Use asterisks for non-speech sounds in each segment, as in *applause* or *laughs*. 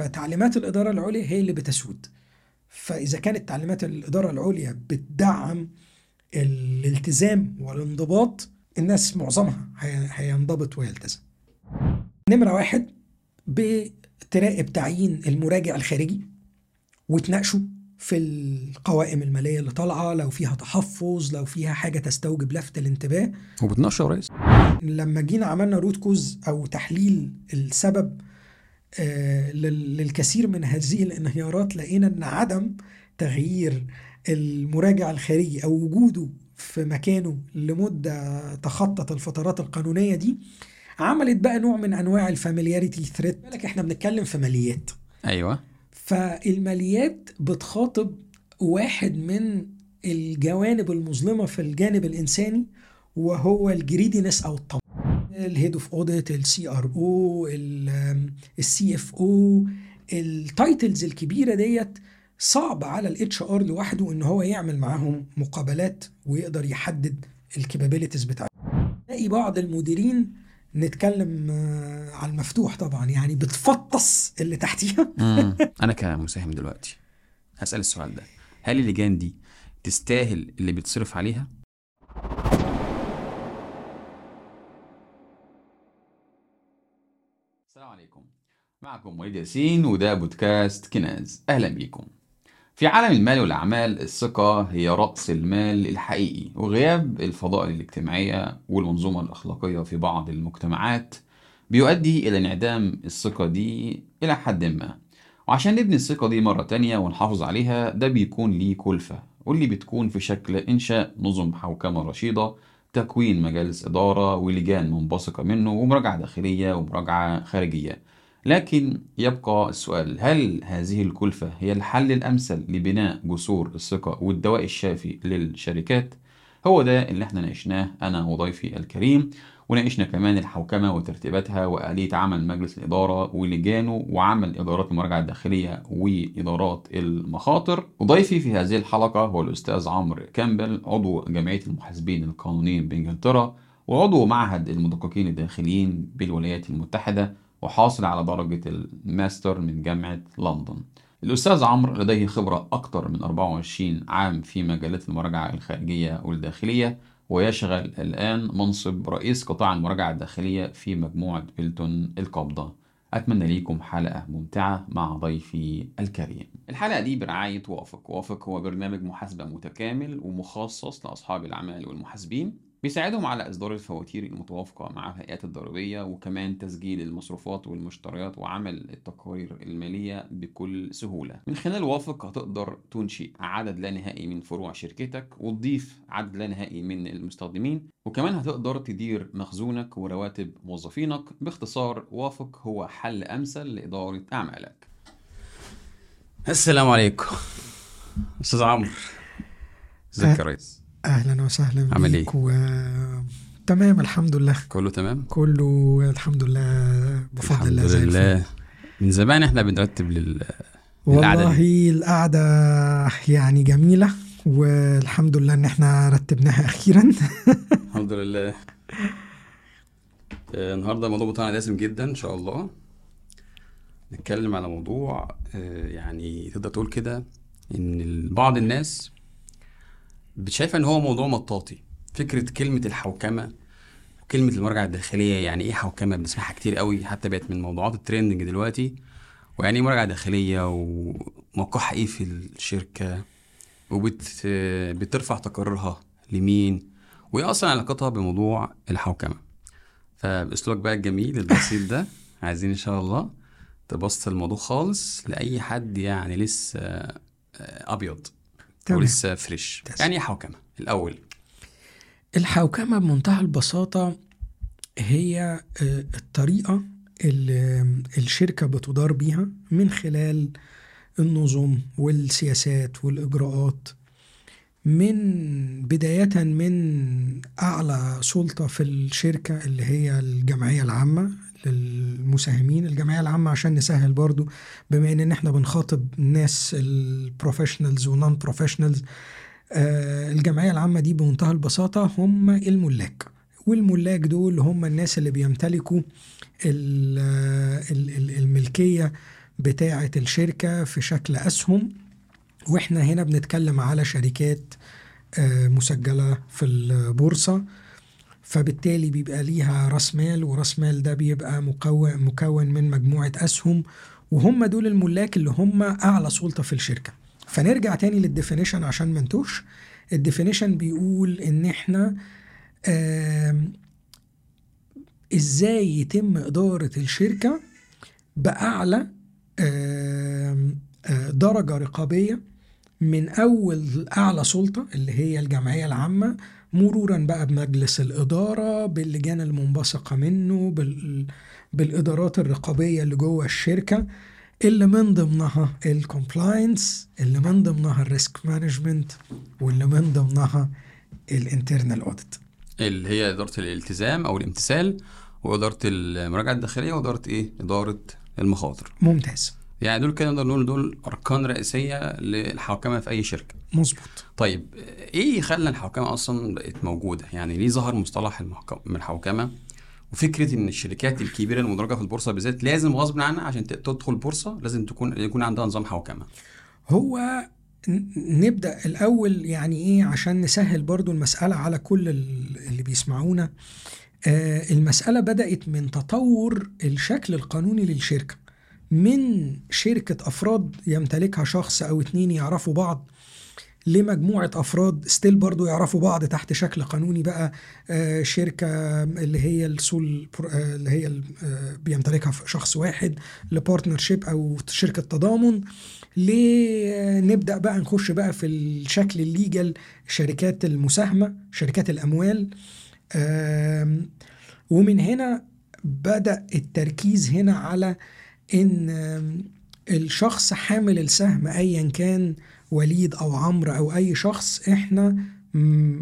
فتعليمات الإدارة العليا هي اللي بتسود. فإذا كانت تعليمات الإدارة العليا بتدعم الالتزام والانضباط الناس معظمها هي- هينضبط ويلتزم. نمرة واحد بتراقب تعيين المراجع الخارجي وتناقشوا في القوائم المالية اللي طالعة لو فيها تحفظ لو فيها حاجة تستوجب لفت الانتباه. وبتناقشوا يا ريس. لما جينا عملنا root cause أو تحليل السبب للكثير من هذه الانهيارات لقينا أن عدم تغيير المراجع الخارجي أو وجوده في مكانه لمدة تخطت الفترات القانونية دي عملت بقى نوع من أنواع ال familiarity threat بالك إحنا بنتكلم في ماليات. أيوه. فالماليات بتخاطب واحد من الجوانب المظلمة في الجانب الإنساني وهو ال greediness أو الطمع ال head of audit ال CRO ال CFO ال titles الكبيرة ديت صعب على ال HR لوحده إن هو يعمل معاهم مقابلات ويقدر يحدد ال capabilities بتاعتهم. تلاقي بعض المديرين نتكلم آه، على المفتوح طبعا يعني بتفطس اللي تحتيها. *laughs* أنا كمساهم دلوقتي هسأل السؤال ده. هل اللجان دي تستاهل اللي بيتصرف عليها السلام عليكم معكم وليد ياسين وده بودكاست كناز. أهلا بيكم. في عالم المال والأعمال الثقة هي رأس المال الحقيقي وغياب الفضائل الاجتماعية والمنظومة الأخلاقية في بعض المجتمعات بيؤدي إلى انعدام الثقة دي إلى حد ما. وعشان نبني الثقة دي مرة تانية ونحافظ عليها ده بيكون ليه كلفة واللي بتكون في شكل إنشاء نظم حوكمة رشيدة تكوين مجالس إدارة ولجان منبثقة منه ومراجعة داخلية ومراجعة خارجية. لكن يبقى السؤال هل هذه الكلفة هي الحل الأمثل لبناء جسور الثقة والدواء الشافي للشركات؟ هو ده اللي إحنا ناقشناه أنا وضيفي الكريم وناقشنا كمان الحوكمة وترتيباتها وآلية عمل مجلس الإدارة ولجانه وعمل إدارات المراجعة الداخلية وإدارات المخاطر وضيفي في هذه الحلقة هو الأستاذ عمرو كامبل عضو جمعية المحاسبين القانونيين بإنجلترا وعضو معهد المدققين الداخليين بالولايات المتحدة وحاصل على درجة الماستر من جامعة لندن. الأستاذ عمرو لديه خبرة أكثر من 24 عام في مجالات المراجعة الخارجية والداخلية ويشغل الآن منصب رئيس قطاع المراجعة الداخلية في مجموعة بيلتون القابضة أتمنى ليكم حلقة ممتعة مع ضيفي الكريم. الحلقة دي برعاية وافق. وافق هو برنامج محاسبة متكامل ومخصص لأصحاب الأعمال والمحاسبين. بيساعدهم على إصدار الفواتير المتوافقة مع الهيئات الضريبية وكمان تسجيل المصروفات والمشتريات وعمل التقارير المالية بكل سهولة. من خلال وافق هتقدر تنشئ عدد لا نهائي من فروع شركتك وتضيف عدد لا نهائي من المستخدمين وكمان هتقدر تدير مخزونك ورواتب موظفينك باختصار وافق هو حل أمثل لإدارة أعمالك. السلام عليكم. أستاذ عمرو. ازيك يا ريس أهلا وسهلا عامل بيك و... تمام الحمد لله. كله تمام؟ كله الحمد لله بفضل الله الحمد. لله. من زمان إحنا بنرتب لل والله القعدة يعني جميلة والحمد لله إن إحنا رتبناها أخيرا. *laughs* الحمد لله. آه، النهارده الموضوع بتاعنا دسم جدا إن شاء الله. نتكلم على موضوع آه، يعني تقدر تقول كده إن بعض الناس شايفه إن هو موضوع مطاطي؟ فكرة كلمة الحوكمة وكلمه المراجعة الداخلية يعني إيه حوكمة؟ بنسمعها كتير قوي حتى بقت من موضوعات ال trending دلوقتي. ويعني إيه مراجعة داخلية؟ وموقعها إيه في الشركة؟ وبت بترفع تقاريرها لمين؟ وإيه أصلا علاقتها بموضوع الحوكمة؟ فبأسلوبك بقى الجميل البسيط ده. *laughs* عايزين إن شاء الله تبسط الموضوع خالص لأي حد يعني لسه آه، أبيض. تمام. لسه fresh تمام. يعني إيه حوكمة الأول الحوكمة بمنتهى البساطة هي آه، الطريقة اللي الشركة بتدار بيها من خلال النظم والسياسات والإجراءات من بداية من أعلى سلطة في الشركة اللي هي الجمعية العامة للمساهمين الجمعية العامة عشان نسهل برضو بما إن إحنا بنخاطب الناس ال professionals و non professionals الجمعية العامة دي بمنتهى البساطة هم الملاك. والملاك دول هم الناس اللي بيمتلكوا ال- ال- ال- الملكية بتاعة الشركة في شكل أسهم. وإحنا هنا بنتكلم على شركات آه، مسجلة في البورصة. فبالتالي بيبقى ليها راس مال وراس مال ده بيبقى مكون مكون من مجموعة أسهم وهم دول الملاك اللي هم أعلى سلطة في الشركة. فنرجع تاني لل definition عشان ما نتوهش ال definition بيقول إن إحنا آم، إزاي يتم بأعلى آم، آه، درجة رقابية من أول أعلى سلطة اللي هي الجمعية العامة مرورا بقى بمجلس الإدارة باللجان المنبثقة منه بال... بالإدارات الرقابية اللي جوه الشركة اللي من ضمنها ال compliance اللي من ضمنها ال risk management واللي من ضمنها ال internal audit اللي هي إدارة الالتزام أو الامتثال وإدارة المراجعة الداخلية وإدارة إيه؟ إدارة المخاطر. ممتاز. يعني دول كده نقدر نقول دول أركان رئيسية للحوكمة في أي شركة. مظبوط. طيب إيه خلى الحوكمة أصلا بقت موجودة؟ يعني ليه ظهر مصطلح الحوكمة؟ وفكرة إن الشركات الكبيرة المدرجة في البورصة بالذات لازم غصب عنها عشان تدخل البورصة لازم تكون يكون عندها نظام حوكمة. هو ن- نبدأ الأول يعني إيه عشان نسهل برضو المسألة على كل ال- اللي بيسمعونا. آه المسألة بدأت من تطور الشكل القانوني للشركة. من شركة أفراد يمتلكها شخص أو اتنين يعرفوا بعض لمجموعة أفراد ستيل برضو يعرفوا بعض تحت شكل قانوني بقى آه، شركة اللي هي السول آه، اللي هي آه، بيمتلكها شخص واحد لبارتنرشيب أو شركة تضامن. لنبدأ بقى نخش بقى في الشكل الليجل شركات المساهمة شركات الأموال. ومن هنا بدأ التركيز هنا على إن آم، الشخص حامل السهم أيا كان وليد أو عمرو أو أي شخص إحنا م-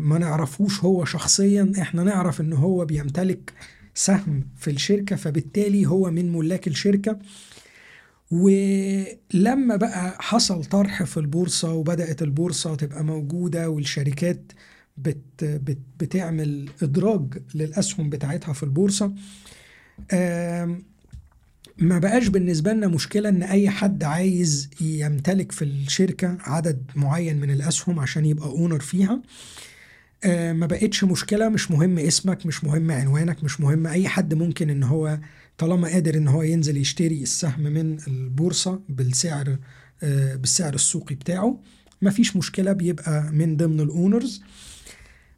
ما نعرفوش هو شخصيا إحنا نعرف إن هو بيمتلك سهم في الشركة فبالتالي هو من ملاك الشركة. ولما بقى حصل طرح في البورصة وبدأت البورصة تبقى موجودة والشركات بت بت بتعمل إدراج للأسهم بتاعتها في البورصة آم، ما بقاش بالنسبة لنا مشكلة إن أي حد عايز يمتلك في الشركة عدد معين من الأسهم عشان يبقى أونر فيها آه، ما بقتش مشكلة. مش مهم اسمك مش مهم عنوانك مش مهم أي حد ممكن إن هو طالما قادر إن هو ينزل يشتري السهم من البورصة بالسعر آه، بالسعر السوقي بتاعه. مفيش مشكلة بيبقى من ضمن الأونرز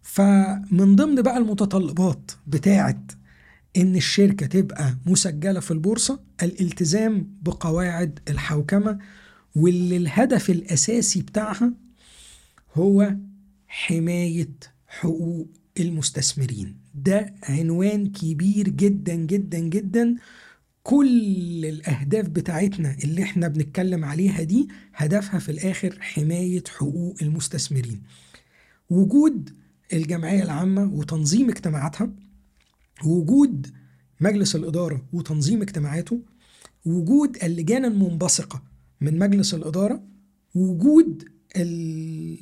فمن ضمن بقى المتطلبات بتاعة إن الشركة تبقى مسجلة في البورصة الالتزام بقواعد الحوكمة واللي الهدف الأساسي بتاعها هو حماية حقوق المستثمرين. ده عنوان كبير جدا جدا جدا. كل الأهداف بتاعتنا اللي إحنا بنتكلم عليها دي هدفها في الآخر حماية حقوق المستثمرين. وجود الجمعية العامة وتنظيم اجتماعاتها وجود مجلس الإدارة وتنظيم اجتماعاته وجود اللجان المنبثقة من مجلس الإدارة وجود ال...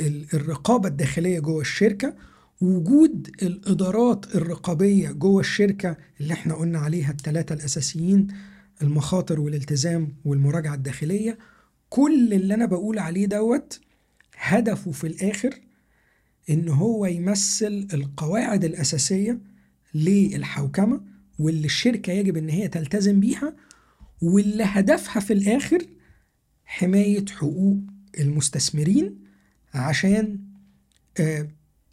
ال... الرقابة الداخلية جوه الشركة وجود الإدارات الرقابية جوه الشركة اللي إحنا قلنا عليها الثلاثة الأساسيين المخاطر والالتزام والمراجعة الداخلية. كل اللي أنا بقول عليه دوت هدفه في الآخر إن هو يمثل القواعد الأساسية للحوكمة واللي الشركة يجب إن هي تلتزم بيها واللي هدفها في الآخر حماية حقوق المستثمرين عشان آه,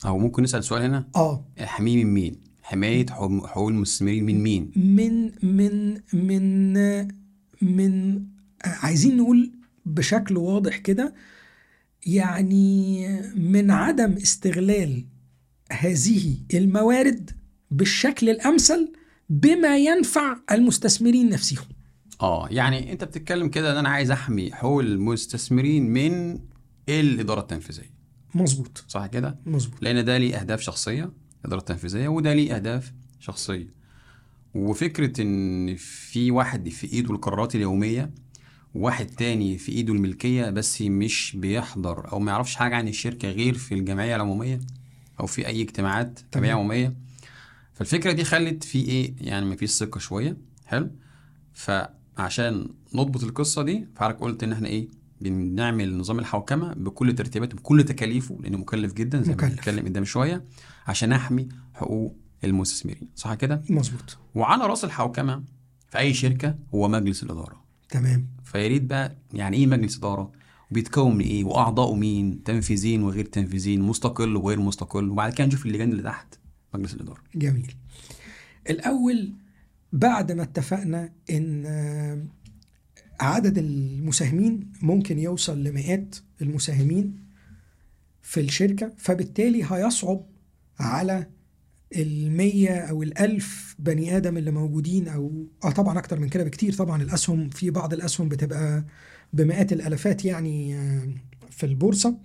أو ممكن نسأل سؤال هنا آه حميه من مين؟ حماية حقوق المستثمرين من مين؟ من من من من عايزين نقول بشكل واضح كده يعني من عدم استغلال هذه الموارد بالشكل الأمثل بما ينفع المستثمرين نفسهم آه يعني أنت بتتكلم كده إن أنا عايز أحمي حقوق المستثمرين من الإدارة التنفيذية. مظبوط. صح كده؟ مظبوط. لأن ده ليه أهداف شخصية الاداره التنفيذية وده ليه أهداف شخصية. وفكرة إن في واحد في إيده القرارات اليومية وواحد تاني في إيده الملكية بس مش بيحضر أو ما يعرفش حاجة عن الشركة غير في الجمعية العمومية أو في أي اجتماعات جمعيه. عمومية. فالفكرة دي خلت في إيه؟ يعني ما فيش ثقة شوية. حلو؟ عشان نضبط القصة دي فحضرتك قلت إن إحنا إيه بنعمل نظام الحوكمة بكل ترتيباته بكل تكاليفه لأنه مكلف جدا زي ما مكلف. هنتكلم قدام شوية عشان أحمي حقوق المستثمرين. صح كده؟ مظبوط. وعلى رأس الحوكمة في أي شركة هو مجلس الإدارة. تمام. فيا ريت بقى يعني إيه مجلس إدارة؟ وبيتكون من إيه؟ واعضائه مين؟ تنفيذيين وغير تنفيذيين مستقل وغير مستقل. وبعد كده نشوف اللجان اللي تحت مجلس الإدارة. جميل. الأول بعد ما اتفقنا إن آه، عدد المساهمين ممكن يوصل لمئات المساهمين في الشركة فبالتالي هيصعب على المية أو الألف بني آدم اللي موجودين أو آه طبعا أكتر من كده بكتير. طبعا الأسهم في بعض الأسهم بتبقى بمئات الألفات يعني آه، في البورصة.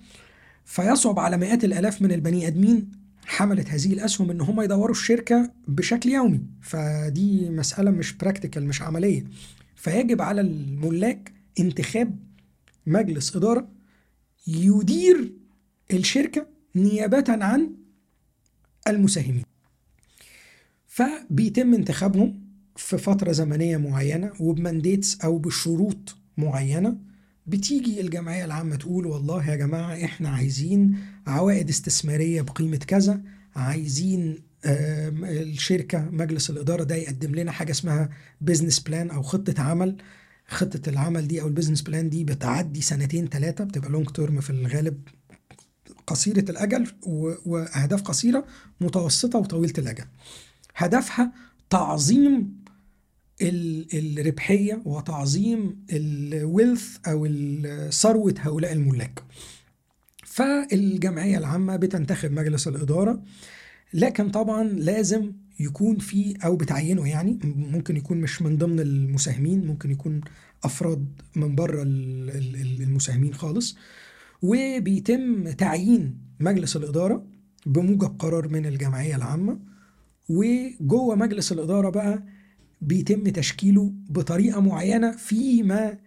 فيصعب على مئات الآلاف من البني آدمين حملت هذه الأسهم إن هم يدوروا الشركة بشكل يومي. فدي مسألة مش براكتيكال مش عملية. فيجب على الملاك انتخاب مجلس إدارة يدير الشركة نيابة عن المساهمين. فبيتم انتخابهم في فترة زمنية معينة وب mandates أو بشروط معينة. بتيجي الجمعية العامة تقول والله يا جماعة إحنا عايزين عوائد استثمارية بقيمة كذا عايزين آم، الشركة مجلس الإدارة ده يقدم لنا حاجة اسمها business plan أو خطة عمل. خطة العمل دي أو ال business plan دي بتعدي سنتين ثلاثة بتبقى long term في الغالب قصيرة الأجل و- وأهداف قصيرة متوسطة وطويلة الأجل. هدفها تعظيم ال- الربحية وتعظيم الويلث أو ال- ثروة هؤلاء الملاك. فالجمعية العامة بتنتخب مجلس الإدارة لكن طبعا لازم يكون في أو بتعينه يعني ممكن يكون مش من ضمن المساهمين ممكن يكون أفراد من بره ال- ال- ال- المساهمين خالص. وبيتم تعيين مجلس الإدارة بموجب قرار من الجمعية العامة. وجوه مجلس الإدارة بقى بيتم تشكيله بطريقة معينة فيما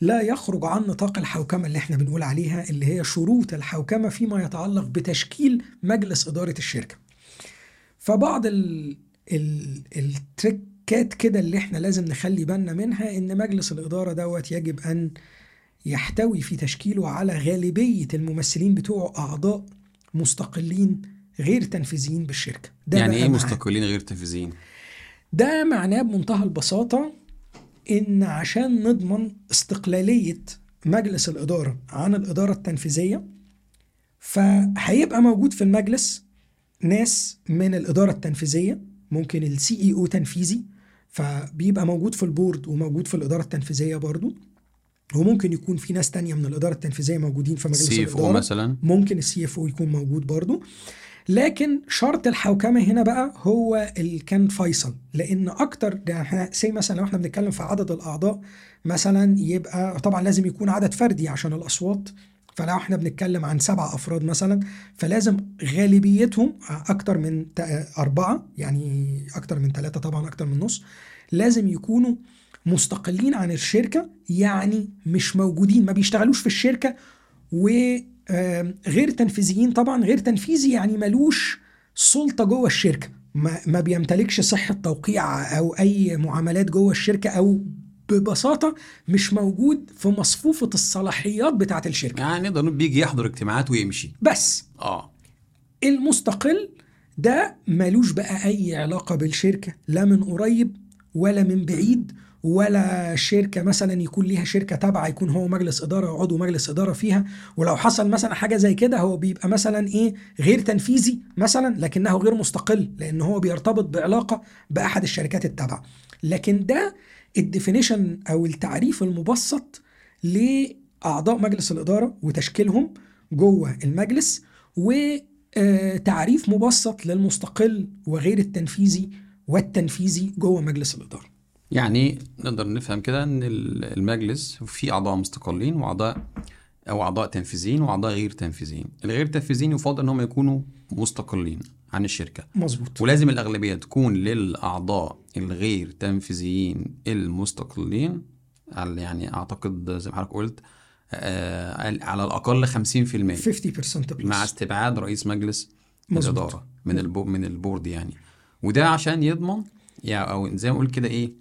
لا يخرج عن نطاق الحوكمة اللي إحنا بنقول عليها اللي هي شروط الحوكمة فيما يتعلق بتشكيل مجلس إدارة الشركة. فبعض ال ال التركات كده اللي إحنا لازم نخلي بالنا منها إن مجلس الإدارة دوت يجب أن يحتوي في تشكيله على غالبية الممثلين بتوعه أعضاء مستقلين غير تنفيذيين بالشركة. ده يعني إيه مع- مستقلين غير تنفيذيين؟ ده معناه بمنتهى البساطة إن عشان نضمن استقلالية مجلس الإدارة عن الإدارة التنفيذية فهيبقى موجود في المجلس ناس من الإدارة التنفيذية ممكن السي اي أو تنفيذي فبيبقى موجود في ال board وموجود في الإدارة التنفيذية برضو. وممكن يكون في ناس تانية من الإدارة التنفيذية موجودين في مجلس الإدارة. مثلا؟ ممكن ال CFO يكون موجود برضو. لكن شرط الحوكمة هنا بقى هو اللي كان فيصل. لأن أكتر ده إحنا زي مثلا لو إحنا بنتكلم في عدد الأعضاء مثلا يبقى طبعا لازم يكون عدد فردي عشان الأصوات. فلو إحنا بنتكلم عن سبع أفراد مثلا فلازم غالبيتهم أكتر من أربعة يعني أكتر من ثلاثة طبعا أكتر من نص لازم يكونوا مستقلين عن الشركة يعني مش موجودين ما بيشتغلوش في الشركة وغير تنفيذيين طبعا غير تنفيذي يعني ملوش سلطة جوه الشركة. ما, ما بيمتلكش صحة توقيع أو أي معاملات جوه الشركة أو ببساطة مش موجود في مصفوفة الصلاحيات بتاعة الشركة. يعني نقدر بيجي يحضر اجتماعات ويمشي. بس آه. المستقل ده ملوش بقى أي علاقة بالشركة لا من قريب ولا من بعيد. ولا شركة مثلا يكون ليها شركة تابعة يكون هو مجلس إدارة وعضو مجلس إدارة فيها. ولو حصل مثلا حاجة زي كده هو بيبقى مثلا إيه غير تنفيذي مثلا لكنه غير مستقل لأن هو بيرتبط بعلاقة بأحد الشركات التابعة. لكن ده الديفينيشن أو التعريف المبسط لأعضاء مجلس الإدارة وتشكيلهم جوه المجلس وتعريف مبسط للمستقل وغير التنفيذي والتنفيذي جوه مجلس الإدارة. يعني نقدر نفهم كده إن ال- المجلس فيه أعضاء مستقلين وأعضاء أو أعضاء تنفيذيين وأعضاء غير تنفيذيين. الغير تنفيذيين يفضل إن هم يكونوا مستقلين عن الشركة. مظبوط. ولازم الأغلبية تكون للأعضاء الغير تنفيذيين المستقلين على- يعني أعتقد زي ما حضرتك قلت آه على الأقل 50% 50% مع استبعاد رئيس مجلس مظبوط. الإدارة من البو من البورد يعني. وده عشان يضمن يعني أو زي ما أقول كده إيه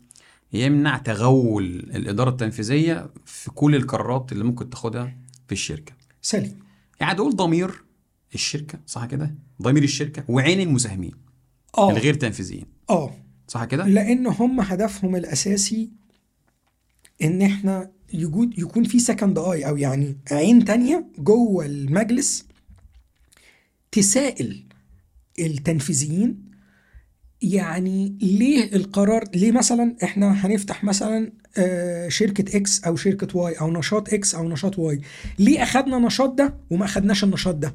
يمنع تغول الإدارة التنفيذية في كل القرارات اللي ممكن تاخدها في الشركة. سليم. يعني دول ضمير الشركة صح كده؟ ضمير الشركة وعين المساهمين آه. الغير تنفيذيين. آه. صح كده؟ لأن هم هدفهم الأساسي إن إحنا يجوز يكون في second eye أو يعني عين تانية جوه المجلس تسائل التنفيذيين يعني ليه القرار ليه مثلا إحنا هنفتح مثلا آه، شركة X أو شركة Y أو نشاط X أو نشاط Y ليه أخدنا نشاط ده وما أخدناش النشاط ده؟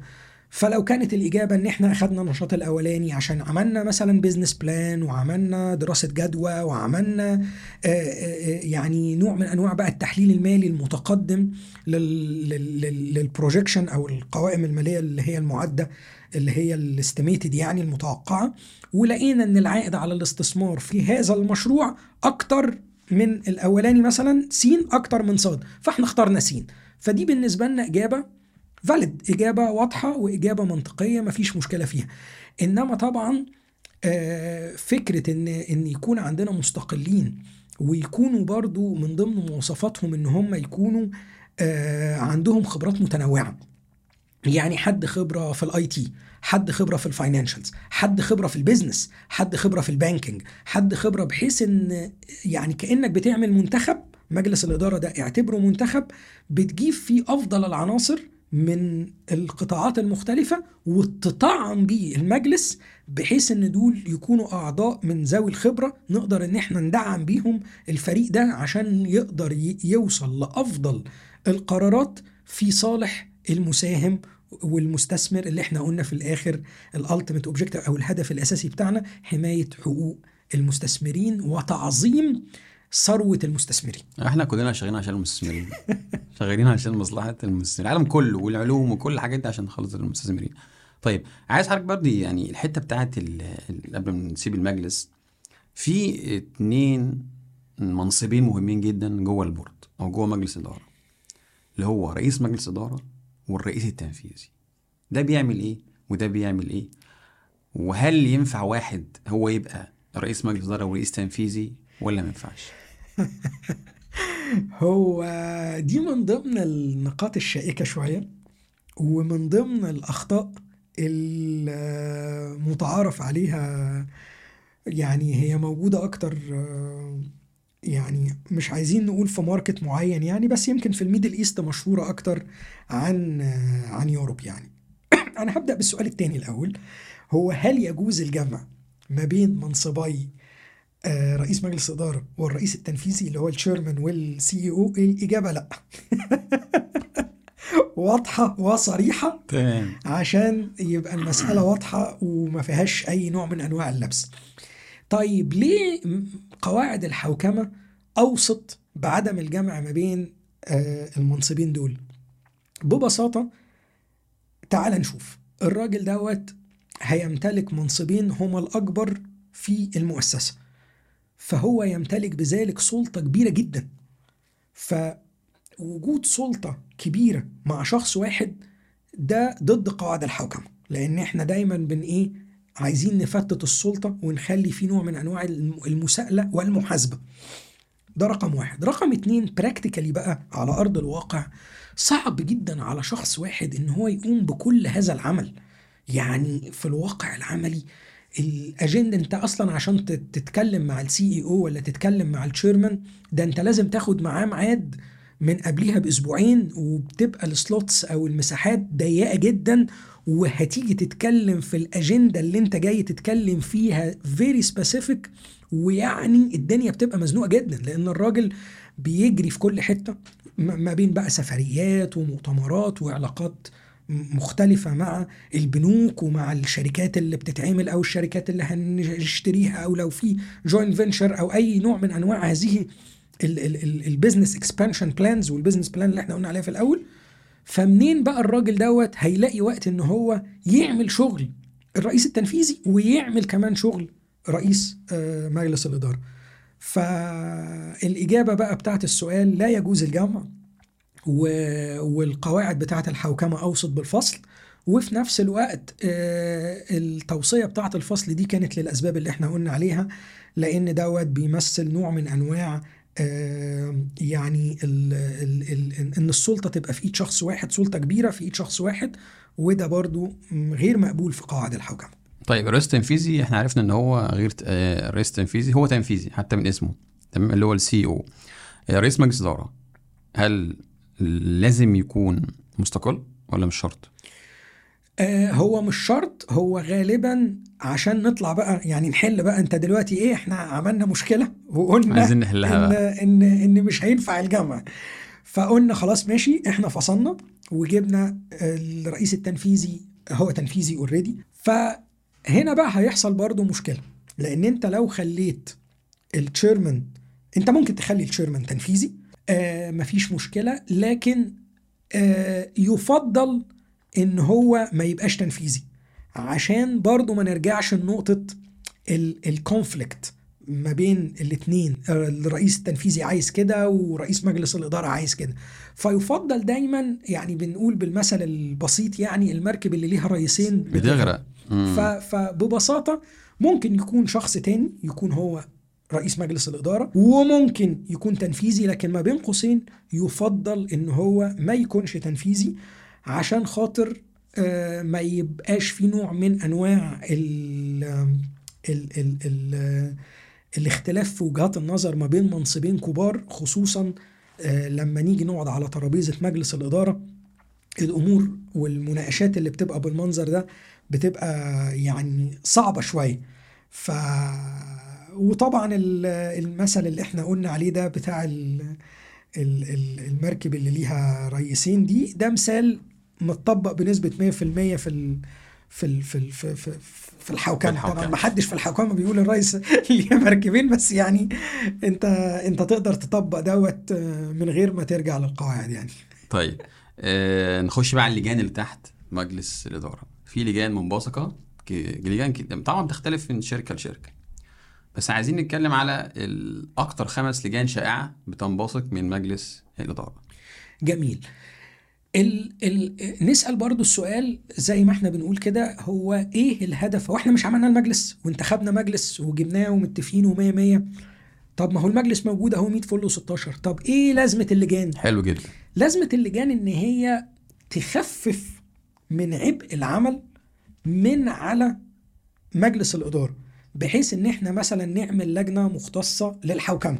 فلو كانت الإجابة إن إحنا أخدنا النشاط الأولاني عشان عملنا مثلا business plan وعملنا دراسة جدوى وعملنا آه، آه، يعني نوع من أنواع بقى التحليل المالي المتقدم لل projection أو القوائم المالية اللي هي المعدة اللي هي ال estimated يعني المتوقعة ولقينا إن العائد على الاستثمار في هذا المشروع أكتر من الأولاني مثلا سين أكتر من صاد فإحنا اخترنا سين. فدي بالنسبة لنا إجابة valid إجابة واضحة وإجابة منطقية مفيش مشكلة فيها. إنما طبعا آه، فكرة إن إن يكون عندنا مستقلين ويكونوا برضو من ضمن مواصفاتهم إن هم يكونوا آه، عندهم خبرات متنوعة. يعني حد خبرة في ال IT حد خبرة في ال financials حد خبرة في ال business حد خبرة في ال banking حد خبرة بحيث إن يعني كأنك بتعمل منتخب مجلس الإدارة ده اعتبره منتخب بتجيب فيه أفضل العناصر من القطاعات المختلفة وتطعم بيه المجلس بحيث إن دول يكونوا أعضاء من ذوي الخبرة نقدر إن إحنا ندعم بيهم الفريق ده عشان يقدر يوصل لأفضل القرارات في صالح المساهم والمستثمر اللي إحنا قلنا في الآخر ال ultimate objective أو الهدف الأساسي بتاعنا حماية حقوق المستثمرين وتعظيم ثروة المستثمرين. إحنا كلنا شغالين عشان المستثمرين. *laughs* شغالين عشان مصلحة المستثمرين. العالم كله والعلوم وكل الحاجات دي عشان خالص المستثمرين. طيب عايز حضرتك برضه يعني الحتة بتاعت قبل ما نسيب المجلس في اتنين منصبين مهمين جدا جوه البورد أو جوه مجلس الاداره اللي هو رئيس مجلس إدارة والرئيس التنفيذي. ده بيعمل إيه؟ وده بيعمل إيه؟ وهل ينفع واحد هو يبقى رئيس مجلس إدارة ورئيس تنفيذي ولا ما ينفعش؟ *laughs* هو دي من ضمن النقاط الشائكة شوية ومن ضمن الأخطاء المتعارف عليها يعني هي موجودة أكتر آه، يعني مش عايزين نقول في market معين يعني بس يمكن في ال Middle East مشهورة أكتر عن عن يوروب يعني. *coughs* أنا هبدأ بالسؤال التاني الأول. هو هل يجوز الجمع ما بين منصبي آه، رئيس مجلس إدارة والرئيس التنفيذي اللي هو الشيرمان والسي أو الإجابة لأ. *laughs* واضحة وصريحة تمام. عشان يبقى المسألة واضحة وما فيهاش أي نوع من أنواع اللبس. طيب ليه قواعد الحوكمة أوصت بعدم الجمع ما بين آه، المنصبين دول؟ ببساطة تعال نشوف. الراجل دوت هيمتلك منصبين هما الأكبر في المؤسسة فهو يمتلك بذلك سلطة كبيرة جدا. فوجود سلطة كبيرة مع شخص واحد ده ضد قواعد الحوكمة لأن إحنا دايما بن إيه؟ عايزين نفتت السلطة ونخلي في نوع من أنواع الم- المساءلة والمحاسبة. ده رقم واحد. رقم اتنين practically بقى على أرض الواقع صعب جدا على شخص واحد إن هو يقوم بكل هذا العمل. يعني في الواقع العملي الأجندة أنت أصلا عشان تت- تتكلم مع ال CEO ولا تتكلم مع ال chairman ده أنت لازم تاخد معاه ميعاد من قبليها بأسبوعين وبتبقى ال slots أو المساحات ضيقة جدا وهتيجي تتكلم في الأجندة اللي انت جاي تتكلم فيها very specific ويعني الدنيا بتبقى مزنوقة جدا لأن الراجل بيجري في كل حتة ما بين بقى سفريات ومؤتمرات وعلاقات مختلفة مع البنوك ومع الشركات اللي بتتعمل أو الشركات اللي هنشتريها أو لو في joint venture أو أي نوع من أنواع هذه ال business expansion plans وال business plan اللي إحنا قلنا عليها في الأول. فمنين بقى الراجل دوت هيلاقي وقت إن هو يعمل شغل الرئيس التنفيذي ويعمل كمان شغل رئيس آه، مجلس الإدارة؟ فالإجابة بقى بتاعت السؤال لا يجوز الجمع والقواعد بتاعت الحوكمة أوصت بالفصل وفي نفس الوقت آه، التوصية بتاعة الفصل دي كانت للأسباب اللي إحنا قلنا عليها لأن دوت بيمثل نوع من أنواع يعني ال ال ال إن السلطة تبقى في إيد شخص واحد سلطة كبيرة في إيد شخص واحد وده برضو غير مقبول في قواعد الحوكمه طيب الرئيس التنفيذي إحنا عرفنا إن هو غير آه، الرئيس التنفيذي هو تنفيذي حتى من اسمه تمام اللي هو السي أو رئيس مجلس إدارة هل لازم يكون مستقل ولا مش شرط؟ آه، هو مش شرط هو غالبا عشان نطلع بقى يعني نحل بقى انت دلوقتي إيه إحنا عملنا مشكلة وقلنا عايزين نحلها إن بقى. إن إن مش هينفع الجمع فقلنا خلاص ماشي إحنا فصلنا وجبنا الرئيس التنفيذي هو تنفيذي already فهنا بقى هيحصل برضو مشكلة لأن انت لو خليت ال chairman انت ممكن تخلي ال chairman تنفيذي آه مفيش مشكلة لكن آه يفضل إن هو ما يبقاش تنفيذي. عشان برضو ما نرجعش لنقطة ال conflict ما بين الاثنين الرئيس التنفيذي عايز كده ورئيس مجلس الإدارة عايز كده. فيفضل دايما يعني بنقول بالمثل البسيط يعني المركب اللي ليها رئيسين بتغرق. فببساطة ممكن يكون شخص تاني يكون هو رئيس مجلس الإدارة وممكن يكون تنفيذي لكن ما بين قوسين يفضل إن هو ما يكونش تنفيذي. عشان خاطر آه، ما يبقاش في نوع من أنواع ال ال ال ال الاختلاف في وجهات النظر ما بين منصبين كبار خصوصا آه، لما نيجي نقعد على ترابيزة مجلس الإدارة. الأمور والمناقشات اللي بتبقى بالمنظر ده بتبقى يعني صعبة شوية. ف وطبعا ال- المثل اللي إحنا قلنا عليه ده بتاع ال... ال... ال- المركب اللي ليها رئيسين دي ده مثال متطبق بنسبة 100% في ال... في ال... في في في, في, في الحوكمة. في الحوكمة. طبعا ما حدش في الحوكمة بيقول الرئيس *laughs* ليه مركبين بس يعني انت انت تقدر تطبق دوت من غير ما ترجع للقواعد يعني. طيب آه نخش بقى على اللجان اللي تحت مجلس الإدارة. في لجان منبثقة ك- لجان طبعا بتختلف من شركة لشركة. بس عايزين نتكلم على ال- أكتر خمس لجان شائعة بتنبثق من مجلس الإدارة. جميل. ال ال نسأل برضو السؤال زي ما إحنا بنقول كده هو إيه الهدف؟ هو إحنا مش عملنا المجلس وانتخبنا مجلس وجبناه ومتفقين ومية مية. طب ما هو المجلس موجود اهو 100 فل و16 طب إيه لازمة اللجان؟ حلو جدا. لازمة اللجان ان هي تخفف من عبء العمل من على مجلس الإدارة بحيث ان إحنا مثلا نعمل لجنة مختصة للحوكمة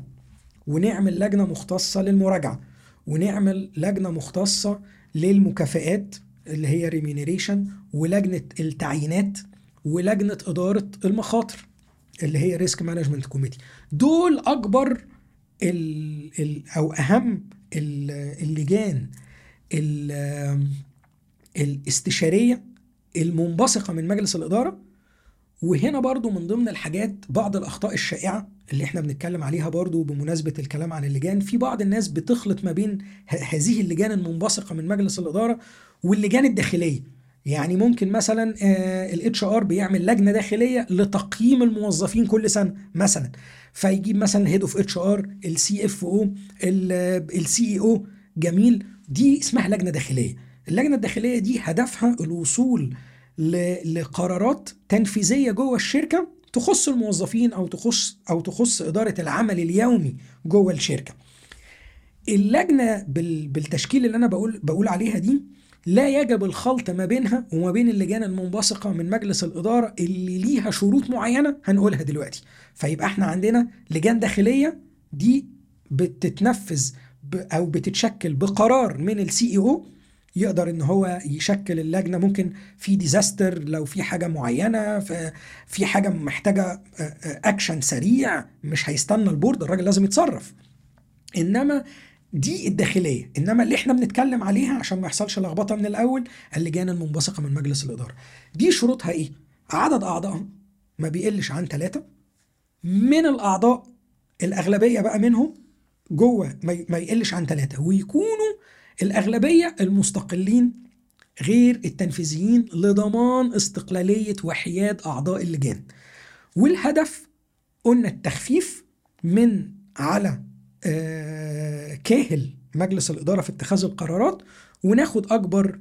ونعمل لجنة مختصة للمراجعة ونعمل لجنة مختصة للمكافآت اللي هي remuneration ولجنة التعيينات ولجنة إدارة المخاطر اللي هي risk management committee دول أكبر ال ال أو أهم ال- اللجان ال- الاستشارية المنبثقة من مجلس الإدارة. وهنا برضو من ضمن الحاجات بعض الأخطاء الشائعة اللي إحنا بنتكلم عليها برضو بمناسبة الكلام عن اللجان في بعض الناس بتخلط ما بين هذه اللجان المنبثقة من مجلس الإدارة واللجان الداخلية. يعني ممكن مثلا ال HR بيعمل لجنة داخلية لتقييم الموظفين كل سنة مثلا. فيجيب مثلا ال head of HR ال CFO ال CEO جميل. دي اسمها لجنة داخلية. اللجنة الداخلية دي هدفها الوصول لقرارات تنفيذية جوه الشركة تخص الموظفين أو تخص أو تخص إدارة العمل اليومي جوه الشركة. اللجنة بال- بالتشكيل اللي أنا بقول بقول عليها دي لا يجب الخلط ما بينها وما بين اللجان المنبثقة من مجلس الإدارة اللي ليها شروط معينة هنقولها دلوقتي. فيبقى إحنا عندنا لجان داخلية دي بتتنفذ أو بتتشكل بقرار من ال CEO يقدر إن هو يشكل اللجنة. ممكن في disaster لو في حاجة معينة في حاجة محتاجة اكشن سريع مش هيستنى ال board الراجل لازم يتصرف. إنما دي الداخلية. إنما اللي إحنا بنتكلم عليها عشان ما يحصلش لخبطة من الأول اللجان المنبثقة من مجلس الإدارة. دي شروطها إيه؟ عدد اعضائها ما بيقلش عن ثلاثة من الأعضاء الأغلبية بقى منهم جوه ما يقلش عن ثلاثة ويكونوا الأغلبية المستقلين غير التنفيذيين لضمان استقلالية وحياد أعضاء اللجان. والهدف قلنا التخفيف من على آه، كاهل مجلس الإدارة في اتخاذ القرارات وناخد أكبر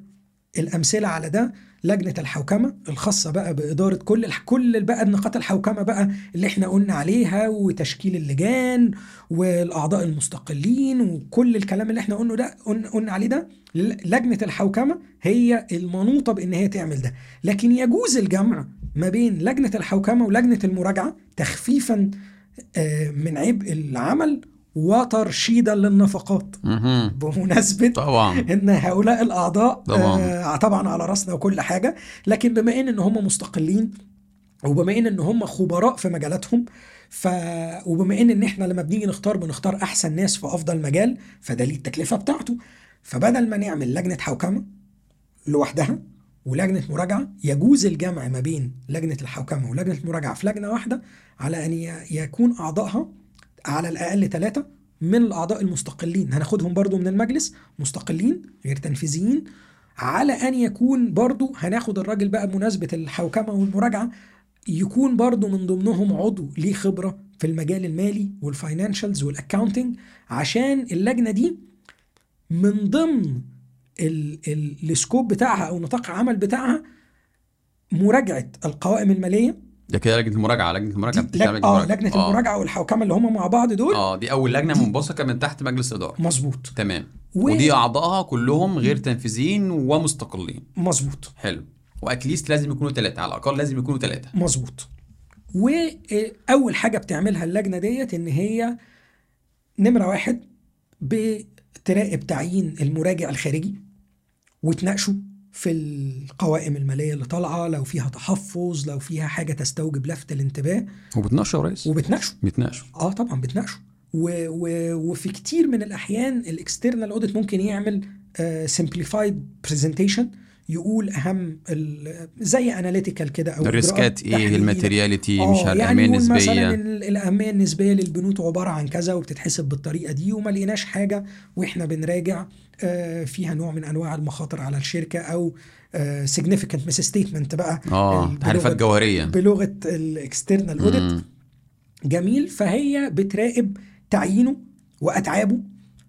الأمثلة على ده لجنة الحوكمة الخاصة بقى بإدارة كل. كل بقى نقاط الحوكمة بقى اللي إحنا قلنا عليها وتشكيل اللجان والأعضاء المستقلين وكل الكلام اللي إحنا قلنا ده قلنا عليه ده لجنة الحوكمة هي المنوطة بإن هي تعمل ده لكن يجوز الجمع ما بين لجنة الحوكمة ولجنة المراجعة تخفيفا آه، من عبء العمل وترشيدا للنفقات مهم. بمناسبة طبعا إن هؤلاء الأعضاء طبعاً. آه طبعا على رأسنا وكل حاجة لكن بما إن إن هم مستقلين وبما إن إن هم خبراء في مجالاتهم ف وبما إن إن إحنا لما بنيجي نختار بنختار أحسن ناس في أفضل مجال فده ليه التكلفة بتاعته فبدل ما نعمل لجنة حوكمة لوحدها ولجنة مراجعة يجوز الجمع ما بين لجنة الحوكمة ولجنة المراجعة في لجنة واحدة على أن ي- يكون أعضائها على الأقل ثلاثة من الأعضاء المستقلين. هناخدهم برضو من المجلس مستقلين غير تنفيذيين. على أن يكون برضو هناخد الراجل بقى بمناسبة الحوكمة والمراجعة يكون برضو من ضمنهم عضو ليه خبرة في المجال المالي وال financials وال accounting عشان اللجنة دي من ضمن ال- ال- السكوب بتاعها أو نطاق العمل بتاعها مراجعة القوائم المالية. ده كده لجنة المراجعة لجنة المراجعة بتشتغل لج... آه لجنة المراجعة والحوكمة اللي هم مع بعض دول. آه دي أول لجنة منبثقة من تحت مجلس إدارة. مظبوط. تمام. و- ودي أعضائها كلهم غير تنفيذيين ومستقلين. مظبوط. حلو. واتليست لازم يكونوا ثلاثة على الأقل لازم يكونوا ثلاثة مظبوط. واول حاجة بتعملها اللجنة ديت إن هي نمرة واحد بتراقب تعيين المراجع الخارجي وتناقشه في القوائم المالية اللي طالعة لو فيها تحفظ لو فيها حاجة تستوجب لفت الانتباه. وبتناقشوا يا ريس؟ وبتناقشه بيتناقشوا آه طبعا بتناقشه و و وفي كتير من الأحيان ال external audit ممكن يعمل simplified presentation يقول أهم ال- زي analytical كده أو ال risk ات إيه. ال materiality آه، مش عارف يعني الاهميه مثلا النسبية. ال- الاهميه النسبية للبنوك عبارة عن كذا وبتتحسب بالطريقة دي وما لقيناش حاجة وإحنا بنراجع. آه، فيها نوع من أنواع المخاطر على الشركة أو significant misstatement بقى. آه بلغة- جوهرية. بلغة ال external audit. جميل. فهي بتراقب تعيينه وأتعابه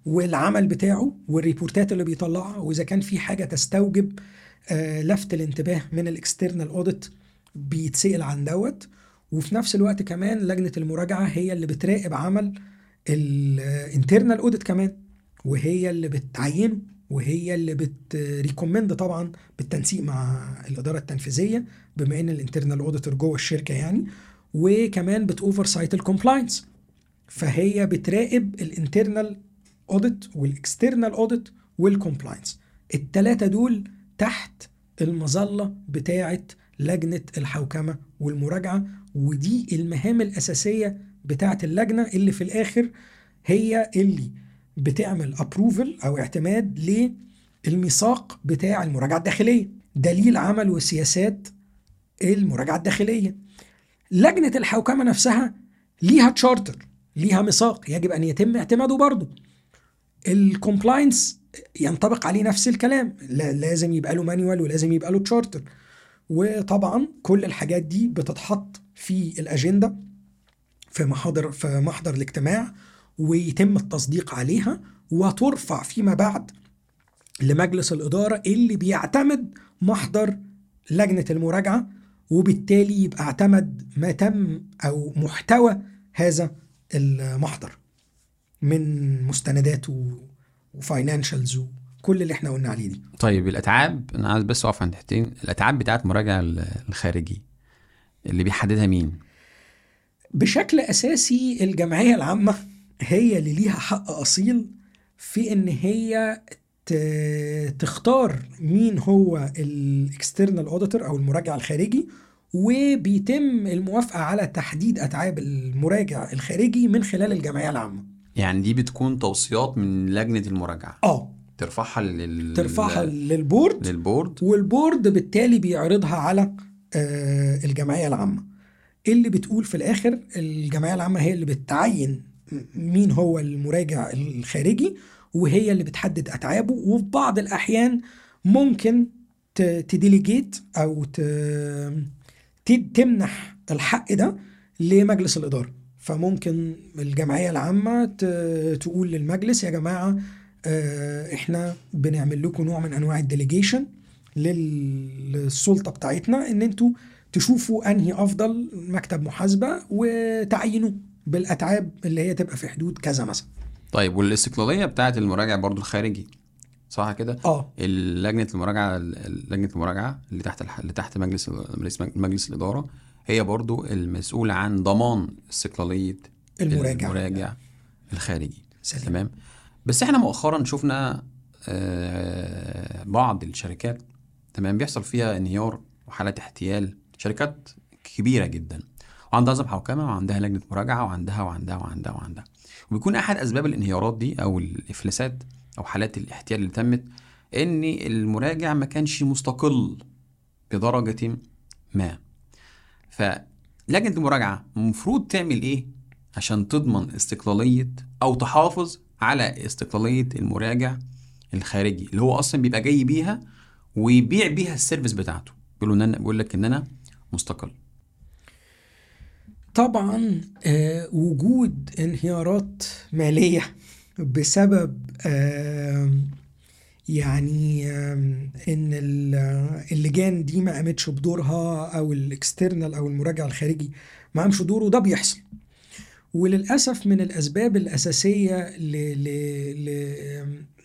والعمل بتاعه وال report ات اللي بيطلعها وإذا كان في حاجة تستوجب آه، لفت الانتباه من ال external audit بيتسأل عن دوت. وفي نفس الوقت كمان لجنة المراجعة هي اللي بتراقب عمل ال internal audit كمان. وهي اللي بتعينه وهي اللي بت recommend طبعا بالتنسيق مع الإدارة التنفيذية بما إن ال internal auditor جوه الشركة يعني وكمان بتوفر side ال compliance فهي بتراقب ال internal audit وال external audit وال compliance التلاتة دول تحت المظلة بتاعة لجنة الحوكمة والمراجعة ودي المهام الأساسية بتاعة اللجنة اللي في الآخر هي اللي بتعمل approval أو اعتماد للميثاق بتاع المراجعة الداخلية. دليل عمل وسياسات المراجعة الداخلية. لجنة الحوكمة نفسها ليها تشارتر ليها ميثاق يجب أن يتم اعتماده برضه. ال compliance ينطبق عليه نفس الكلام لا- لازم يبقى له manual ولازم يبقى له تشارتر وطبعا كل الحاجات دي بتتحط في الأجندة في محاضر في محضر الاجتماع. ويتم التصديق عليها وترفع فيما بعد لمجلس الإدارة اللي بيعتمد محضر لجنة المراجعة وبالتالي يبقى اعتمد ما تم أو محتوى هذا المحضر من مستندات وفاينانشالز وكل اللي إحنا قلنا عليه دي. طيب الأتعاب أنا عايز بس أقف عند حتتين. الأتعاب بتاعت مراجع ال- الخارجي اللي بيحددها مين؟ بشكل أساسي الجمعية العامة. هي اللي ليها حق أصيل في إن هي تختار مين هو ال external auditor أو المراجع الخارجي وبيتم الموافقة على تحديد أتعاب المراجع الخارجي من خلال الجمعية العامة. يعني دي بتكون توصيات من لجنة المراجعة. آه. ترفعها لل... ترفعها لل board. لل board. وال board بالتالي بيعرضها على آه، الجمعية العامة. اللي بتقول في الآخر الجمعية العامة هي اللي بتعين مين هو المراجع الخارجي وهي اللي بتحدد أتعابه وفي بعض الأحيان ممكن تديليجيت أو تمنح الحق ده لمجلس الإدارة. فممكن الجمعية العامة تقول للمجلس يا جماعة آه، إحنا بنعمل لكم نوع من أنواع الديليجيشن لل- للسلطة بتاعتنا إن أنتوا تشوفوا أنهي أفضل مكتب محاسبة وتعينوه. بالأتعاب اللي هي تبقى في حدود كذا مثلا. طيب والاستقلالية بتاعت المراجع برضو الخارجي صح كده؟ آه. لجنه المراجعة لجنة المراجعة اللي تحت الح... اللي تحت مجلس مجلس, مجلس الإدارة هي برضو المسؤولة عن ضمان استقلالية المراجع المراجع الخارجي. سليم. تمام؟ بس إحنا مؤخرا شفنا آه، بعض الشركات تمام بيحصل فيها انهيار وحالات احتيال شركات كبيرة جدا. وعندها نظام حوكمة وعندها لجنة مراجعة وعندها وعندها وعندها وعندها. وبيكون أحد أسباب الانهيارات دي أو الإفلاسات أو حالات الاحتيال اللي تمت إن المراجع ما كانش مستقل بدرجة ما. فلجنة المراجعه المفروض تعمل إيه عشان تضمن استقلالية أو تحافظ على استقلالية المراجع الخارجي اللي هو أصلا بيبقى جاي بيها ويبيع بيها ال service بتاعته. بيقول لك إن أنا مستقل. طبعا آه، وجود انهيارات مالية بسبب آم، يعني إن ال- اللجان دي ما قامتش بدورها أو ال external أو المراجع الخارجي ما قامش دوره ده بيحصل. وللأسف من الأسباب الأساسية ل... ل...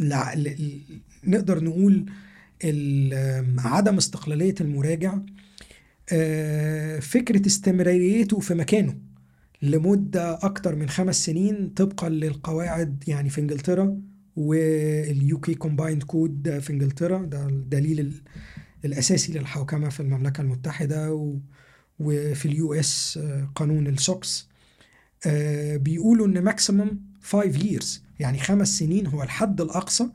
ل... ل... نقدر نقول عدم استقلالية المراجع آه، فكرة استمراريته في مكانه لمدة أكتر من خمس سنين طبقا للقواعد يعني في إنجلترا وال UK Combined Code في إنجلترا. ده الدليل ال- الأساسي للحوكمة في المملكة المتحدة و- وفي ال US قانون ال SOX آه، بيقولوا إن maximum 5 years يعني خمس سنين هو الحد الأقصى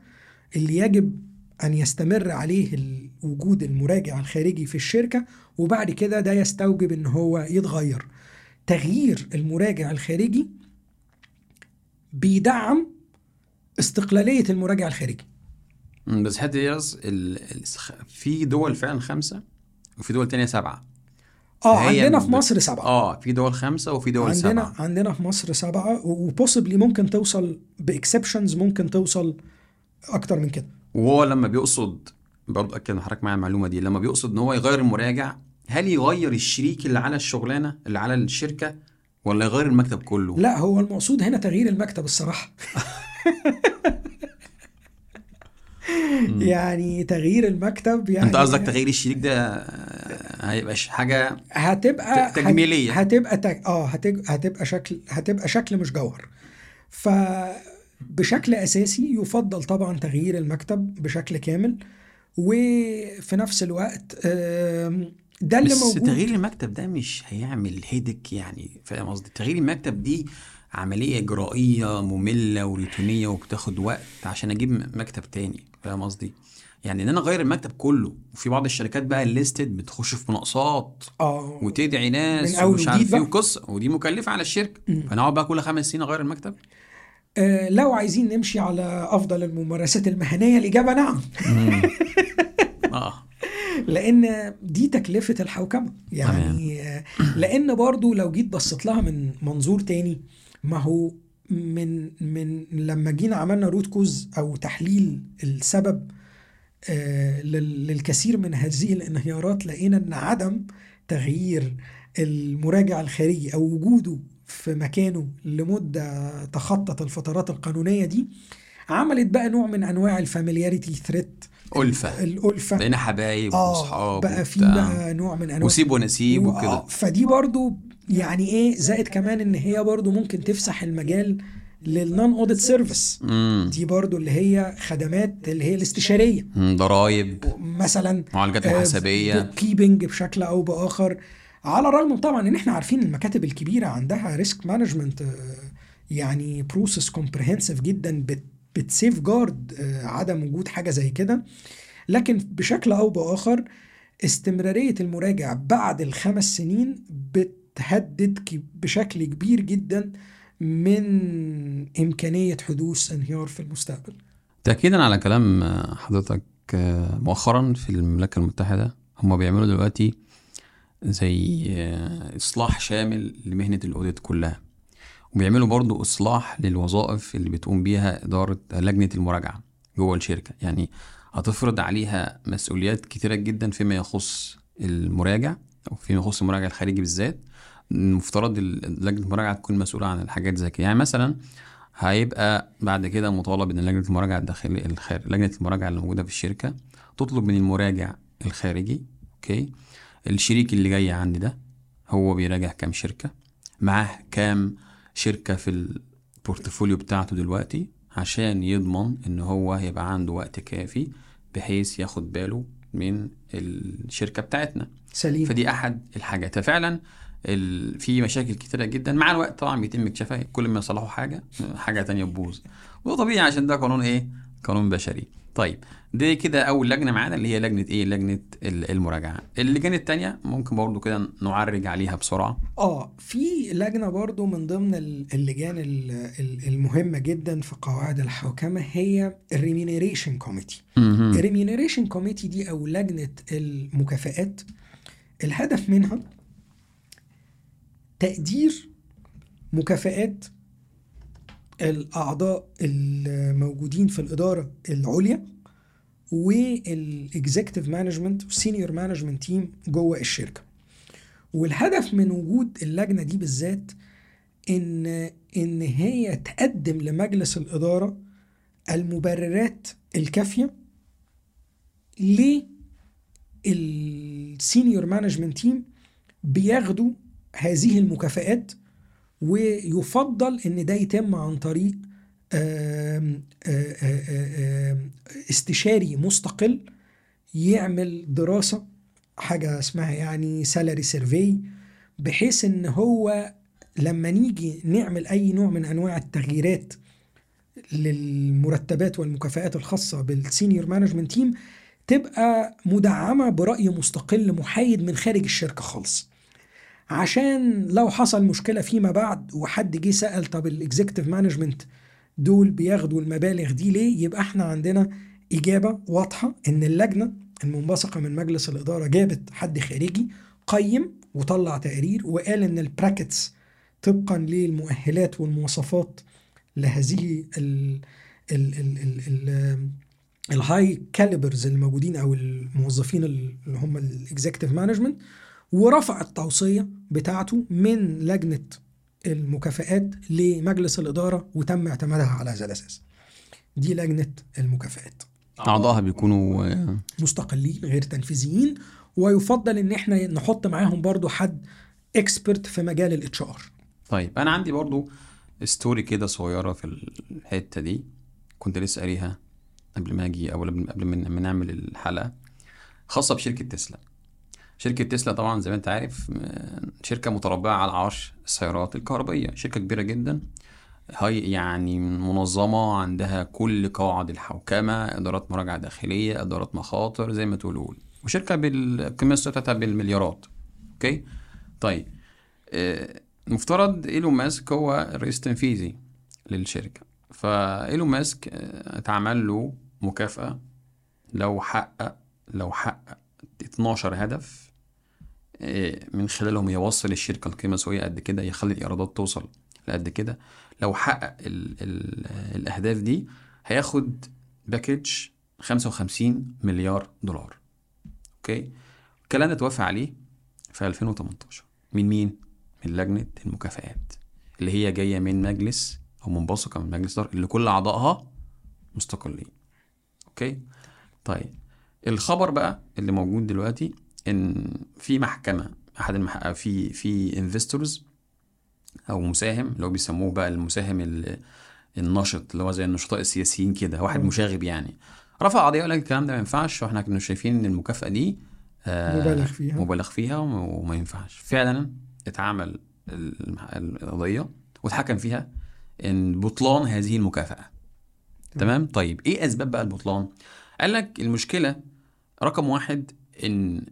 اللي يجب أن يستمر عليه وجود المراجع الخارجي في الشركة وبعد كده ده يستوجب إن هو يتغير. تغيير المراجع الخارجي بيدعم استقلالية المراجع الخارجي. بس حتى. ال- في دول فعلا خمسة وفي دول تانية سبعة. آه عندنا في مصر سبعة. آه في دول خمسة وفي دول عندنا سبعة. عندنا في مصر سبعة وبوسبلي ممكن توصل باكسبشنز ممكن توصل أكتر من كده. وهو لما بيقصد برضه أكد حضرتك معايا المعلومة دي لما بيقصد إن هو يغير المراجع هل يغير الشريك اللي على الشغلانة اللي على الشركة ولا يغير المكتب كله؟ لا هو المقصود هنا تغيير المكتب الصراحة *laughs* *laughs* يعني تغيير المكتب يعني أنت قصدك تغيير الشريك ده آه، هيبقى حاجة هتبقى ت- تجميلية. هتبقى تج... آه. هتبقى شكل هتبقى شكل مش جوهر فبشكل أساسي يفضل طبعا تغيير المكتب بشكل كامل وفي نفس الوقت ده اللي بس موجود تغيير المكتب ده مش هيعمل هيدك يعني فاهم قصدي؟ تغيير المكتب دي عملية إجرائية مملة وروتينية وبتاخد وقت عشان أجيب م- مكتب تاني فاهم قصدي؟ يعني إن أنا أغير المكتب كله وفي بعض الشركات بقى ال listed بتخش في مناقصات آه وتدعي ناس ومش عارف إيه. وقصة ودي مكلفة على الشركة. فأنا أقعد بقى كل خمس سنين أغير المكتب لو عايزين نمشي على أفضل الممارسات المهنية الإجابة نعم. *laughs* آه. لأن دي تكلفة الحوكمة. يعني آه، لأن برضو لو جيت بصيت لها من منظور تاني ما هو من من لما جينا عملنا root cause أو تحليل السبب آه، لل- للكثير من هذه الانهيارات لقينا إن عدم تغيير المراجع الخارجي أو وجوده في مكانه لمدة تخطت الفترات القانونية دي عملت بقى نوع من أنواع ال familiarity threat ألفة. الألفة. بقينا حبايب آه وأصحاب بقى في. بقى نوع من أنواع وسيب ونسيب و- وكده. آه، فدي برضو يعني إيه زائد كمان إن هي برضو ممكن تفسح المجال لل non-audit service دي برضو اللي هي خدمات اللي هي الاستشارية. ضرايب مثلا معالجات محاسبية. bookkeeping بشكل أو بآخر. على الرغم طبعا إن إحنا عارفين المكاتب الكبيرة عندها risk management يعني process comprehensive جدا بت بت safeguard عدم وجود حاجة زي كده. لكن بشكل أو بآخر استمرارية المراجع بعد الخمس سنين بتهدد بشكل كبير جدا من إمكانية حدوث انهيار في المستقبل. تأكيدا على كلام حضرتك آه، مؤخرا في المملكة المتحدة هم بيعملوا دلوقتي زي آه، إصلاح شامل لمهنة الأوديت كلها. وبيعملوا برضو إصلاح للوظائف اللي بتقوم بيها إدارة لجنة المراجعة جوه الشركة. يعني هتفرض عليها مسؤوليات كتيرة جدا فيما يخص المراجع أو فيما يخص المراجع الخارجي بالذات. المفترض ال- لجنة المراجعة تكون مسؤولة عن الحاجات زي كده. يعني مثلا هيبقى بعد كده مطالب إن لجنة المراجعة الداخلية الخارج لجنة المراجعة اللي موجودة في الشركة تطلب من المراجع الخارجي okay الشريك اللي جاي عندي ده هو بيراجع كام شركة معاه كام شركة في ال portfolio بتاعته دلوقتي عشان يضمن إن هو هيبقى عنده وقت كافي بحيث ياخد باله من الشركة بتاعتنا. سليم. فدي أحد الحاجات. ففعلا ال... في مشاكل كتيرة جدا. مع الوقت طبعا بيتم اكتشافها كل ما يصلحوا حاجة حاجة تانية تبوظ. وده طبيعي عشان ده قانون إيه؟ قانون بشري. طيب دي كده أول لجنة معانا اللي هي لجنة إيه؟ لجنة ال- المراجعة. اللجان التانية ممكن برضو كده نعرج عليها بسرعة. آه في لجنة برضو من ضمن ال- اللجان ال- ال- المهمة جدا في قواعد الحوكمه هي ال remuneration committee ال remuneration committee دي أو لجنة المكافآت. الهدف منها تقدير مكافآت الأعضاء الموجودين في الإدارة العليا وال executive management وال senior management team جوه الشركة. والهدف من وجود اللجنة دي بالذات ان إن هي تقدم لمجلس الإدارة المبررات الكافية لل senior management team بياخدوا هذه المكافآت ويفضل إن ده يتم عن طريق استشاري مستقل يعمل دراسة حاجة اسمها يعني salary survey بحيث إن هو لما نيجي نعمل أي نوع من أنواع التغييرات للمرتبات والمكافآت الخاصة بال senior management team تبقى مدعمة برأي مستقل محايد من خارج الشركة خالص. عشان لو حصل مشكلة فيما بعد وحد جه سأل طب ال executive management دول بياخدوا المبالغ دي ليه يبقى إحنا عندنا إجابة واضحة إن اللجنة المنبثقة من مجلس الإدارة جابت حد خارجي قيم وطلع تقرير وقال إن ال practice طبقا للمؤهلات والمواصفات لهذه ال ال ال ال ال ال high calibers الموجودين أو الموظفين اللي هم ال executive management ورفع التوصية بتاعته من لجنة المكافآت لمجلس الإدارة وتم اعتمادها على هذا الأساس. دي لجنة المكافآت. أعضائها بيكونوا آه، مستقلين غير تنفيذيين ويفضل إن إحنا نحط معاهم برضو حد expert في مجال ال HR. طيب أنا عندي برضو ستوري كده صغيرة في الحتة دي كنت لسه قاريها قبل ما أجي أو قبل ما نعمل الحلقة خاصة بشركة تسلا شركة تسلا طبعا زي ما أنت عارف م- شركة متربعة على عرش السيارات الكهربائية شركة كبيرة جدا. هاي يعني منظمة عندها كل قواعد الحوكمة إدارات مراجعة داخلية إدارات مخاطر زي ما تقول وشركة بالقيمه السوقيه بتاعتها بالمليارات. أوكي؟ طيب آه، مفترض إيلون ماسك هو الرئيس التنفيذي للشركة. فإيلون ماسك آه، اتعمل له مكافأة. لو حقق لو حقق 12 هدف آه، من خلالهم يوصل الشركة القيمة السوقيه قد كده يخلي الإيرادات توصل لقد كده. لو حقق ال ال الأهداف دي هياخد package 55 مليار دولار. أوكي؟ الكلام ده اتوافق عليه في 2018 من مين؟ من لجنة المكافآت اللي هي جاية من مجلس أو منبثقة من مجلس إدارة اللي كل أعضائها مستقلين. أوكي؟ طيب الخبر بقى اللي موجود دلوقتي إن في محكمة أحد المحقق في في investors أو مساهم اللي هو بيسموه بقى المساهم ال- النشط اللي هو زي النشطاء السياسيين كده واحد. مشاغب يعني. رفع قضية قال لك الكلام ده ما ينفعش وإحنا كنا شايفين إن المكافأة دي آه، مبالغ فيها. مبالغ فيها وما ينفعش. فعلا اتعمل المح- القضية واتحكم فيها إن بطلان هذه المكافأة. تمام؟ طيب إيه أسباب بقى البطلان؟ قال لك المشكلة رقم واحد إن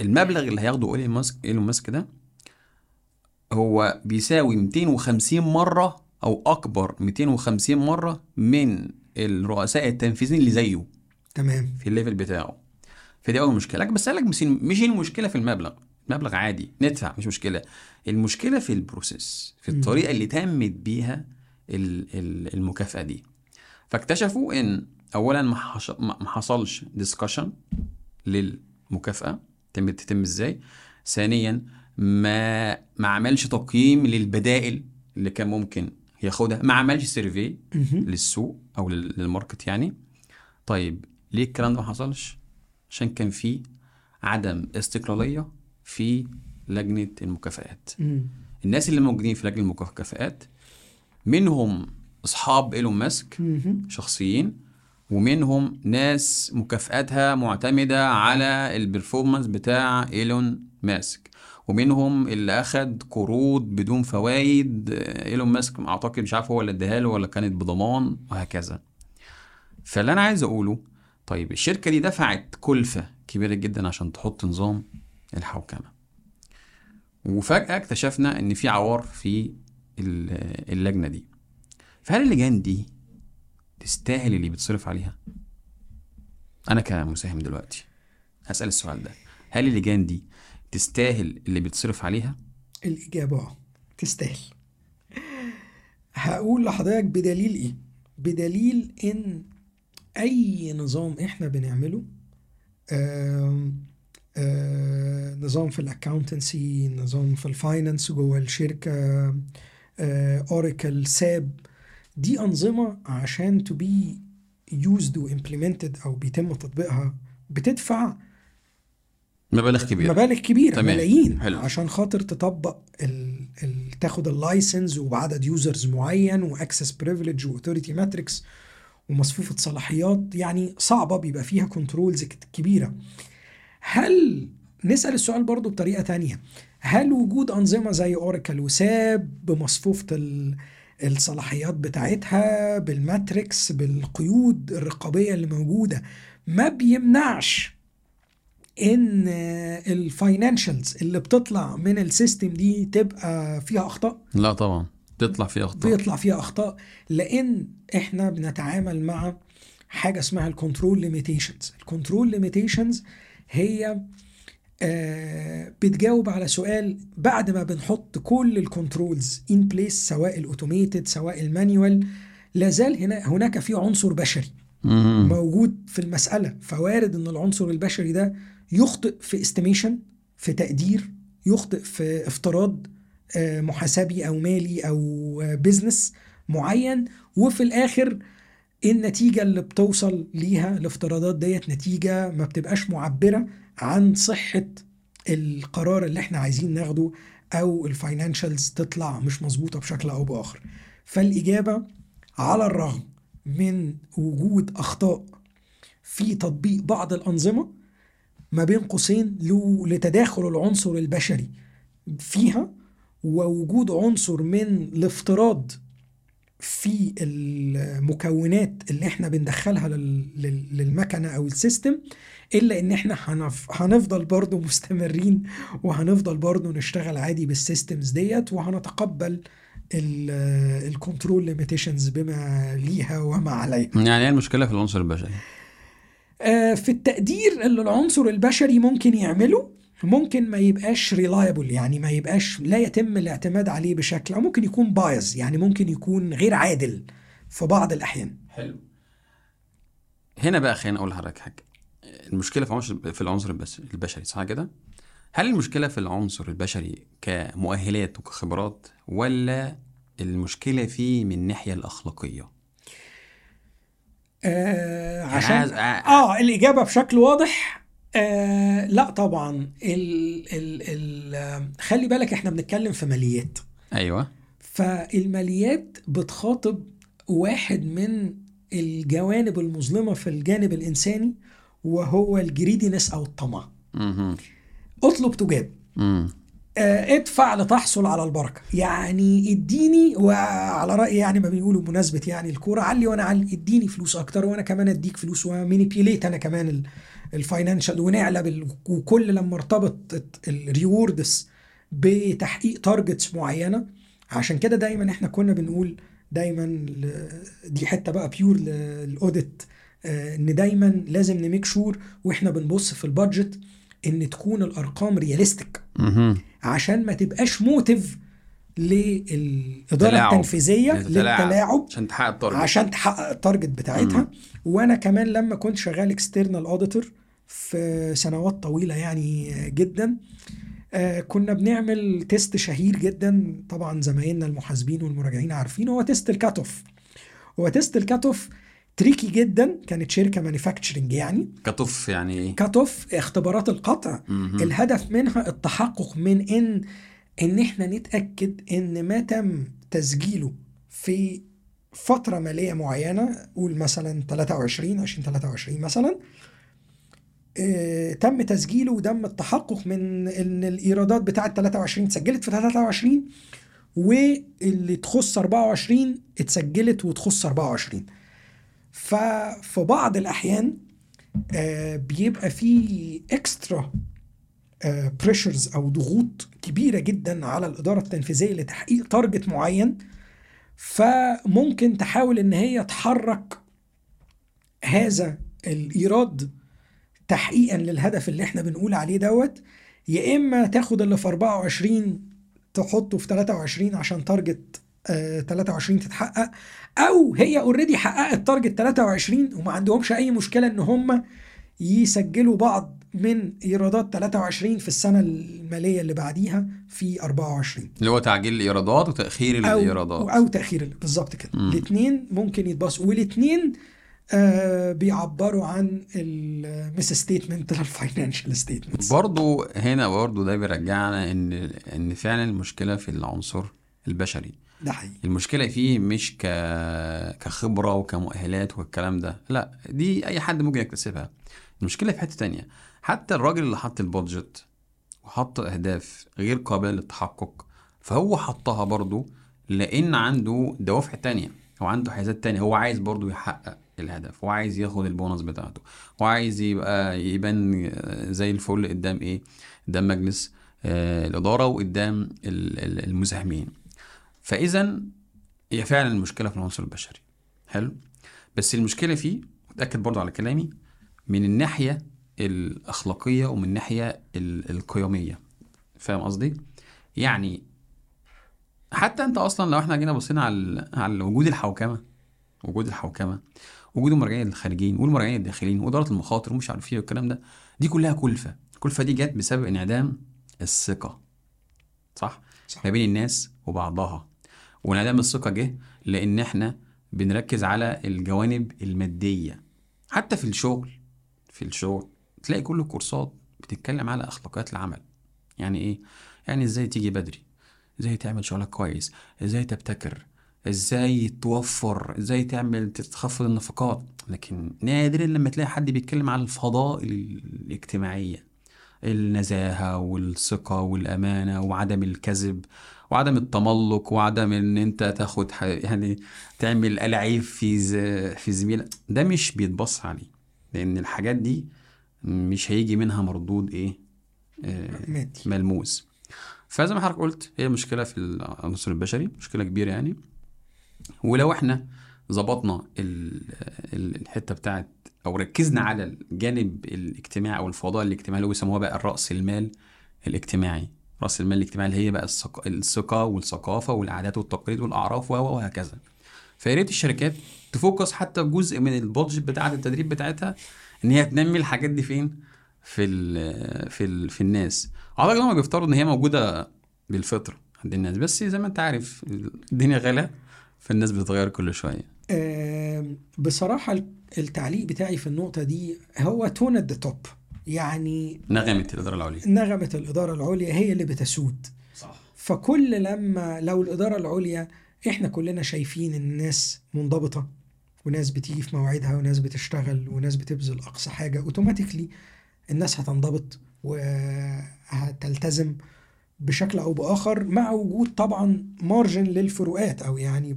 المبلغ اللي هياخده إيلون ماسك إيلون ماسك ده هو بيساوي 250 مرة أو أكبر 250 مرة من الرؤساء التنفيذيين اللي زيه تمام. في ال level بتاعه. فدي أول مشكلة. لكن بس قال لك مش مش المشكلة في المبلغ. المبلغ عادي. ندفع مش مشكلة. المشكلة في ال process في. الطريقة اللي تمت بيها ال- ال- المكافأة دي. فاكتشفوا إن اولا ما حصلش discussion للمكافأة. تتم إزاي ثانيا ما ما عملش تقييم للبدائل اللي كان ممكن ياخدها ما عملش survey. للسوق أو لل- لل market يعني طيب ليه الكلام ده ما حصلش عشان كان في عدم استقلالية في لجنة المكافآت مم. الناس اللي موجودين في لجنة المكافآت منهم أصحاب إيلون ماسك. شخصيين ومنهم ناس مكافآتها معتمدة على ال performance بتاع ايلون ماسك ومنهم اللي أخد قروض بدون فوائد ايلون ماسك أعتقد مش عارف هو اللي اداها له ولا كانت بضمان وهكذا. فاللي أنا عايز أقوله طيب الشركة دي دفعت كلفة كبيرة جدا عشان تحط نظام الحوكمة. وفجأة اكتشفنا إن في عوار في ال- اللجنة دي. فهل اللجان دي تستاهل اللي بيتصرف عليها؟ أنا كمساهم دلوقتي هسأل السؤال ده هل اللجان دي تستاهل اللي بيتصرف عليها؟ الإجابة آه تستاهل هقول لحضرتك بدليل إيه؟ بدليل إن أي نظام إحنا بنعمله آم، آه، نظام في ال accountancy نظام في ال finance جوه الشركة أوراكل ساب دي أنظمة عشان to be used و implemented أو بيتم تطبيقها بتدفع مبالغ كبيرة مبالغ كبيرة تمام. ملايين حلو. عشان خاطر تطبق ال... ال... تاخد ال license وبعدد users معين و access privilege و authority matrix ومصفوفه صلاحيات يعني صعبة بيبقى فيها controls كبيرة هل نسأل السؤال برضو بطريقة تانية هل وجود أنظمة زي اوراكل وساب بمصفوفة ال... الصلاحيات بتاعتها بال matrix بالقيود الرقابية اللي موجودة. ما بيمنعش إن ال financials اللي بتطلع من ال system دي تبقى فيها أخطاء؟ لا طبعا تطلع فيها أخطاء. بيطلع فيها أخطاء لأن إحنا بنتعامل مع حاجة اسمها ال control limitations ال control limitations هي آه بتجاوب على سؤال بعد ما بنحط كل ال controls in place سواء ال automated سواء ال manual لازال هنا هناك في عنصر بشري. موجود في المسألة فوارد إن العنصر البشري ده يخطئ في estimation في تقدير يخطئ في افتراض آه، محاسبي أو مالي أو business معين وفي الآخر النتيجة اللي بتوصل ليها الافتراضات ديت نتيجة ما بتبقاش معبرة عن صحة القرار اللي إحنا عايزين ناخده أو ال financials تطلع مش مظبوطة بشكل أو بآخر. فالإجابة على الرغم من وجود أخطاء في تطبيق بعض الأنظمة ما بين قوسين لتداخل العنصر البشري فيها ووجود عنصر من الافتراض في المكونات اللي إحنا بندخلها لل- لل- للمكنة أو ال system إلا إن إحنا هنف- هنفضل برضو مستمرين وهنفضل برضو نشتغل عادي بال systems ديت وهنتقبل ال control limitations بما ليها وما عليها يعني إيه المشكلة في العنصر البشري؟ آه، في التقدير اللي العنصر البشري ممكن يعمله ممكن ما يبقاش reliable يعني ما يبقاش لا يتم الاعتماد عليه بشكل أو ممكن يكون biased يعني ممكن يكون غير عادل في بعض الأحيان. حلو. هنا بقى خليني أقول لحضرتك حاجة. المشكلة في عنصر في العنصر البشري صح كده؟ هل المشكلة في العنصر البشري كمؤهلات وكخبرات ولا المشكلة فيه من الناحيه الأخلاقية؟ آه يعني عشان عايز- آه الإجابة بشكل واضح آه لا طبعا. ال ال ال خلي بالك إحنا بنتكلم في ماليات. أيوه. فالماليات بتخاطب واحد من الجوانب المظلمة في الجانب الإنساني وهو ال greediness أو الطمع. أها اطلب تجاب. آه، ادفع لتحصل على البركة. يعني اديني وعلى رأي يعني ما بيقولوا بمناسبة يعني الكورة علي وأنا علي. اديني فلوس أكتر وأنا كمان أديك فلوس و manipulate أنا كمان ال financial ونعلى وكل لما ارتبط ال rewards بتحقيق targets معينة. عشان كده دايما إحنا كنا بنقول دايما دي حتة بقى pure لل audit آه، إن دايما لازم ن make sure وإحنا بنبص في ال budget إن تكون الأرقام realistic عشان ما تبقاش motive للإدارة تلاعب. التنفيذية للتلاعب. عشان تحقق ال target عشان تحقق ال target بتاعتها. وأنا كمان لما كنت شغال external auditor في سنوات طويلة يعني جدا. آه، كنا بنعمل test شهير جدا. طبعا زمايلنا المحاسبين والمراجعين عارفين هو test ال cut off هو test ال cut off tricky جدا. كانت شركة manufacturing يعني. cut off يعني إيه؟ cut off اختبارات القطع. مهم. الهدف منها التحقق من إن إن إحنا نتأكد إن ما تم تسجيله في فترة مالية معينة قول مثلا 23 2023 مثلا تم تسجيله وتم التحقق من إن الإيرادات بتاعه 23 اتسجلت في 23 واللي تخص 24 اتسجلت وتخص 24 ففي بعض الأحيان آه، بيبقى في extra pressures أو ضغوط كبيرة جدا على الإدارة التنفيذية لتحقيق target معين. فممكن تحاول إن هي تحرك هذا الإيراد تحقيقا للهدف اللي إحنا بنقول عليه دوت يا إما تاخد اللي في 24 تحطه في 23 عشان target آه 23 تتحقق أو هي already حققت target 23 وما عندهمش أي مشكلة إن هم يسجلوا بعض من إيرادات 23 في السنة المالية اللي بعديها في 24 اللي هو تعجيل الإيرادات وتأخير أو الإيرادات. أو تأخير ال- بالظبط كده. الاثنين ممكن يتباصوا والاثنين آه بيعبروا عن ال misstatement لل financial statement برضو هنا برضو ده بيرجعنا إن إن فعلا المشكلة في العنصر البشري. ده حقيقي. المشكلة فيه مش ك... كخبرة وكمؤهلات والكلام ده لا دي أي حد ممكن يكتسبها. المشكلة في حتة تانية. حتى الراجل اللي حط البادجت وحط أهداف غير قابلة للتحقق فهو حطها برضو لأن عنده دوافع تانية هو عنده حيازات تانية. هو عايز برضو يحقق. الهدف. هو عايز ياخد البونص بتاعته. هو عايز يبقى يبان زي الفل قدام إيه؟ قدام مجلس آه الإدارة وقدام ال- ال- المساهمين. فاذا هي فعلا المشكلة في العنصر البشري. حلو؟ بس المشكلة فيه متاكد برضو على كلامي من الناحية الأخلاقية ومن الناحيه ال- القيمية. فاهم قصدي؟ يعني حتى أنت أصلا لو إحنا جينا بصينا على على وجود الحوكمة وجود الحوكمة وجود المراجعين الخارجيين والمراجعين الداخليين وإدارة المخاطر ومش عارف إيه والكلام ده دي كلها كلفة. الكلفه دي جت بسبب انعدام الثقة. صح؟ صح. ما بين الناس وبعضها. وانعدام الثقة جه لأن إحنا بنركز على الجوانب المادية. حتى في الشغل في الشغل تلاقي كل الكورسات بتتكلم على أخلاقيات العمل. يعني إيه؟ يعني إزاي تيجي بدري؟ إزاي تعمل شغلك كويس؟ إزاي تبتكر؟ إزاي توفر إزاي تعمل تخفض النفقات. لكن نادرا لما تلاقي حد بيتكلم على الفضائل الاجتماعية. النزاهة والثقة والأمانة وعدم الكذب وعدم التملق وعدم إن أنت تاخد يعني تعمل العيب في. في زميلك ده مش بيتبص عليه. لأن الحاجات دي مش هيجي منها مردود إيه آه، ملموس. فزي ما حضرتك قلت هي مشكلة في العنصر البشري مشكلة كبيرة يعني. ولو إحنا ظبطنا ال- ال- الحتة بتاعت أو ركزنا على الجانب الاجتماعي أو الفضاء الاجتماعي اللي هو بيسموها بقى الرأس المال الاجتماعي. رأس المال الاجتماعي اللي هي بقى الثق- الثقة والثقافة والعادات والتقاليد والأعراف وهكذا. فيا ريت الشركات تفوكس حتى جزء من البادجت بتاعة التدريب بتاعتها إن هي تنمي الحاجات دي فين؟ في ال في ال في الناس. أعتقد هم بيفترضوا إن هي موجودة بالفطرة عند الناس. بس زي ما أنت عارف الدنيا غلا فالناس بتتغير كل شوية. آم، بصراحة التعليق بتاعي في النقطة دي هو تون ذا توب يعني نغمة الإدارة العليا. نغمة الإدارة العليا هي اللي بتسود. صح. فكل لما لو الإدارة العليا إحنا كلنا شايفين ان الناس منضبطة وناس بتيجي في مواعيدها وناس بتشتغل وناس بتبذل أقصى حاجة automatically الناس هتنضبط وهتلتزم بشكل أو بآخر مع وجود طبعا margin للفروقات أو يعني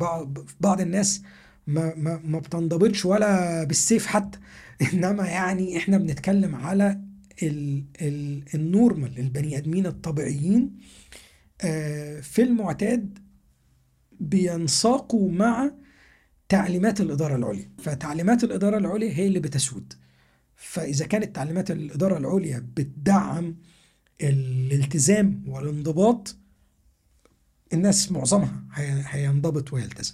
بعض الناس ما ما ما بتنضبطش ولا بالسيف حتى. *laughs* إنما يعني إحنا بنتكلم على ال ال ال normal البني آدمين الطبيعيين آه، في المعتاد بينساقوا مع تعليمات الإدارة العليا. فتعليمات الإدارة العليا هي اللي بتسود. فإذا كانت تعليمات الإدارة العليا بتدعم الالتزام والانضباط الناس معظمها هي- هينضبط ويلتزم.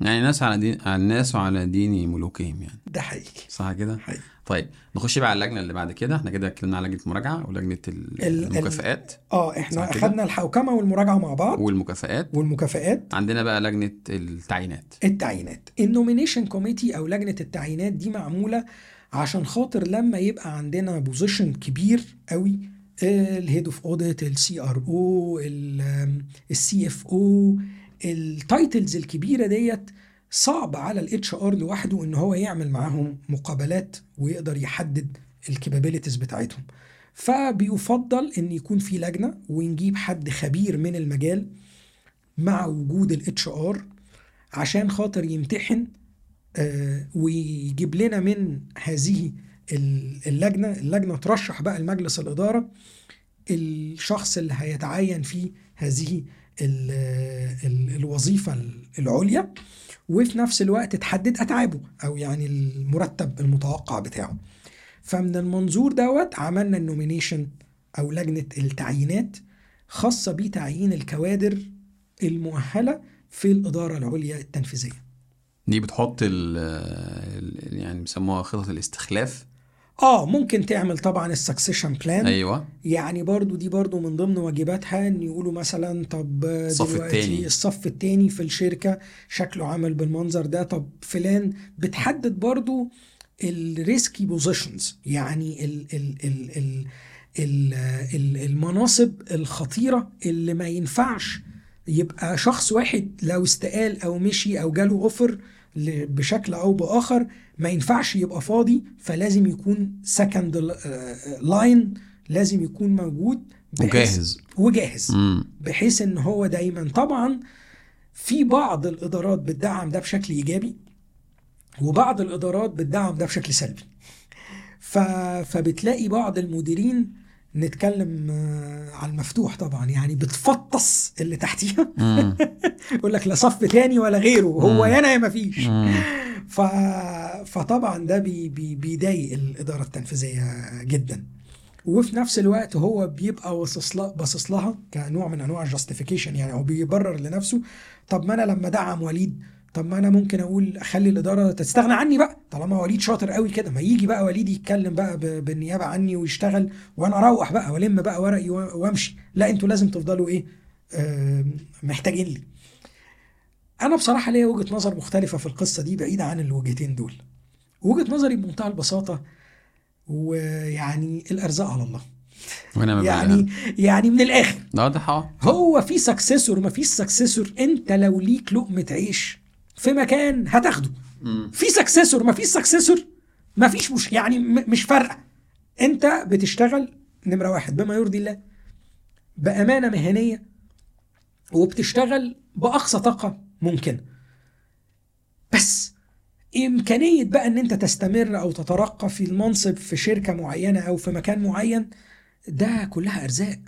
يعني الناس على دين على الناس وعلى دين ملوكهم يعني. ده حقيقي. صح كده؟ حقيقي. طيب نخش بقى على اللجنة اللي بعد كده. إحنا كده اتكلمنا على لجنة المراجعة ولجنة ال- ال- المكافآت. آه إحنا؟ أخدنا الحوكمة والمراجعة مع بعض. والمكافآت. والمكافآت. عندنا بقى لجنة التعيينات. التعيينات. ال nomination committee أو لجنة التعيينات دي معمولة عشان خاطر لما يبقى عندنا position كبير قوي ال head of audit ال CR أو ال CF أو ال titles الكبيرة ديت صعب على ال HR لوحده إن هو يعمل معاهم مقابلات ويقدر يحدد ال capabilities بتاعتهم. فبيفضل إن يكون في لجنة ونجيب حد خبير من المجال مع وجود ال HR عشان خاطر يمتحن آه، ويجيب لنا من هذه اللجنة اللجنة ترشح بقى لمجلس الإدارة الشخص اللي هيتعين في هذه ال ال الوظيفة العليا وفي نفس الوقت تحدد أتعابه أو يعني المرتب المتوقع بتاعه. فمن المنظور دوت عملنا ال nomination أو لجنة التعيينات خاصة بتعيين الكوادر المؤهلة في الإدارة العليا التنفيذية. دي بتحط ال- يعني بيسموها خطط الاستخلاف. آه ممكن تعمل طبعا ال succession plan أيوه. يعني برضو دي برضو من ضمن واجباتها إن يقولوا مثلا طب الصف التاني. الصف التاني في الشركة شكله عامل بالمنظر ده. طب فلان بتحدد برضو ال risky positions يعني ال ال ال ال ال ال المناصب الخطيرة اللي ما ينفعش يبقى شخص واحد لو استقال أو مشي أو جاله offer بشكل أو بآخر ما ينفعش يبقى فاضي فلازم يكون second line لازم يكون موجود وجاهز. وجاهز. بحيث إن هو دايما. طبعا في بعض الإدارات بتدعم ده بشكل إيجابي وبعض الإدارات بتدعم ده بشكل سلبي. ف... فبتلاقي بعض المديرين نتكلم آه، على المفتوح طبعا. يعني بتفطس اللي تحتيها. *laughs* يقول لك لا صف تاني ولا غيره. هو. يا أنا يا مفيش. فطبعا ده بي... بي... بيضايق الإدارة التنفيذية جدا. وفي نفس الوقت هو بيبقى باصص لها كنوع من أنواع ال justification يعني هو بيبرر لنفسه طب ما أنا لما أدعم وليد طب ما أنا ممكن أقول أخلي الإدارة تستغنى عني بقى؟ طالما وليد شاطر قوي كده ما يجي بقى وليد يتكلم بقى بالنيابة عني ويشتغل وأنا أروح بقى وألم بقى ورقي وأمشي. لا أنتوا لازم تفضلوا إيه؟ آم، محتاجين لي. أنا بصراحة ليا وجهة نظر مختلفة في القصة دي بعيدة عن الوجهتين دول. وجهة نظري بمنتهى البساطة ويعني الأرزاق على الله. وأنا يعني يعني من الآخر. حق. هو في successor ما فيش successor أنت لو ليك لقمة عيش في مكان هتاخده. في successor ما فيش successor ما فيش مش يعني مش فارقه أنت بتشتغل نمرة واحد بما يرضي الله بأمانة مهنية وبتشتغل بأقصى طاقة. ممكنه بس إمكانية بقى إن أنت تستمر أو تترقى في المنصب في شركة معينة أو في مكان معين ده كلها أرزاق.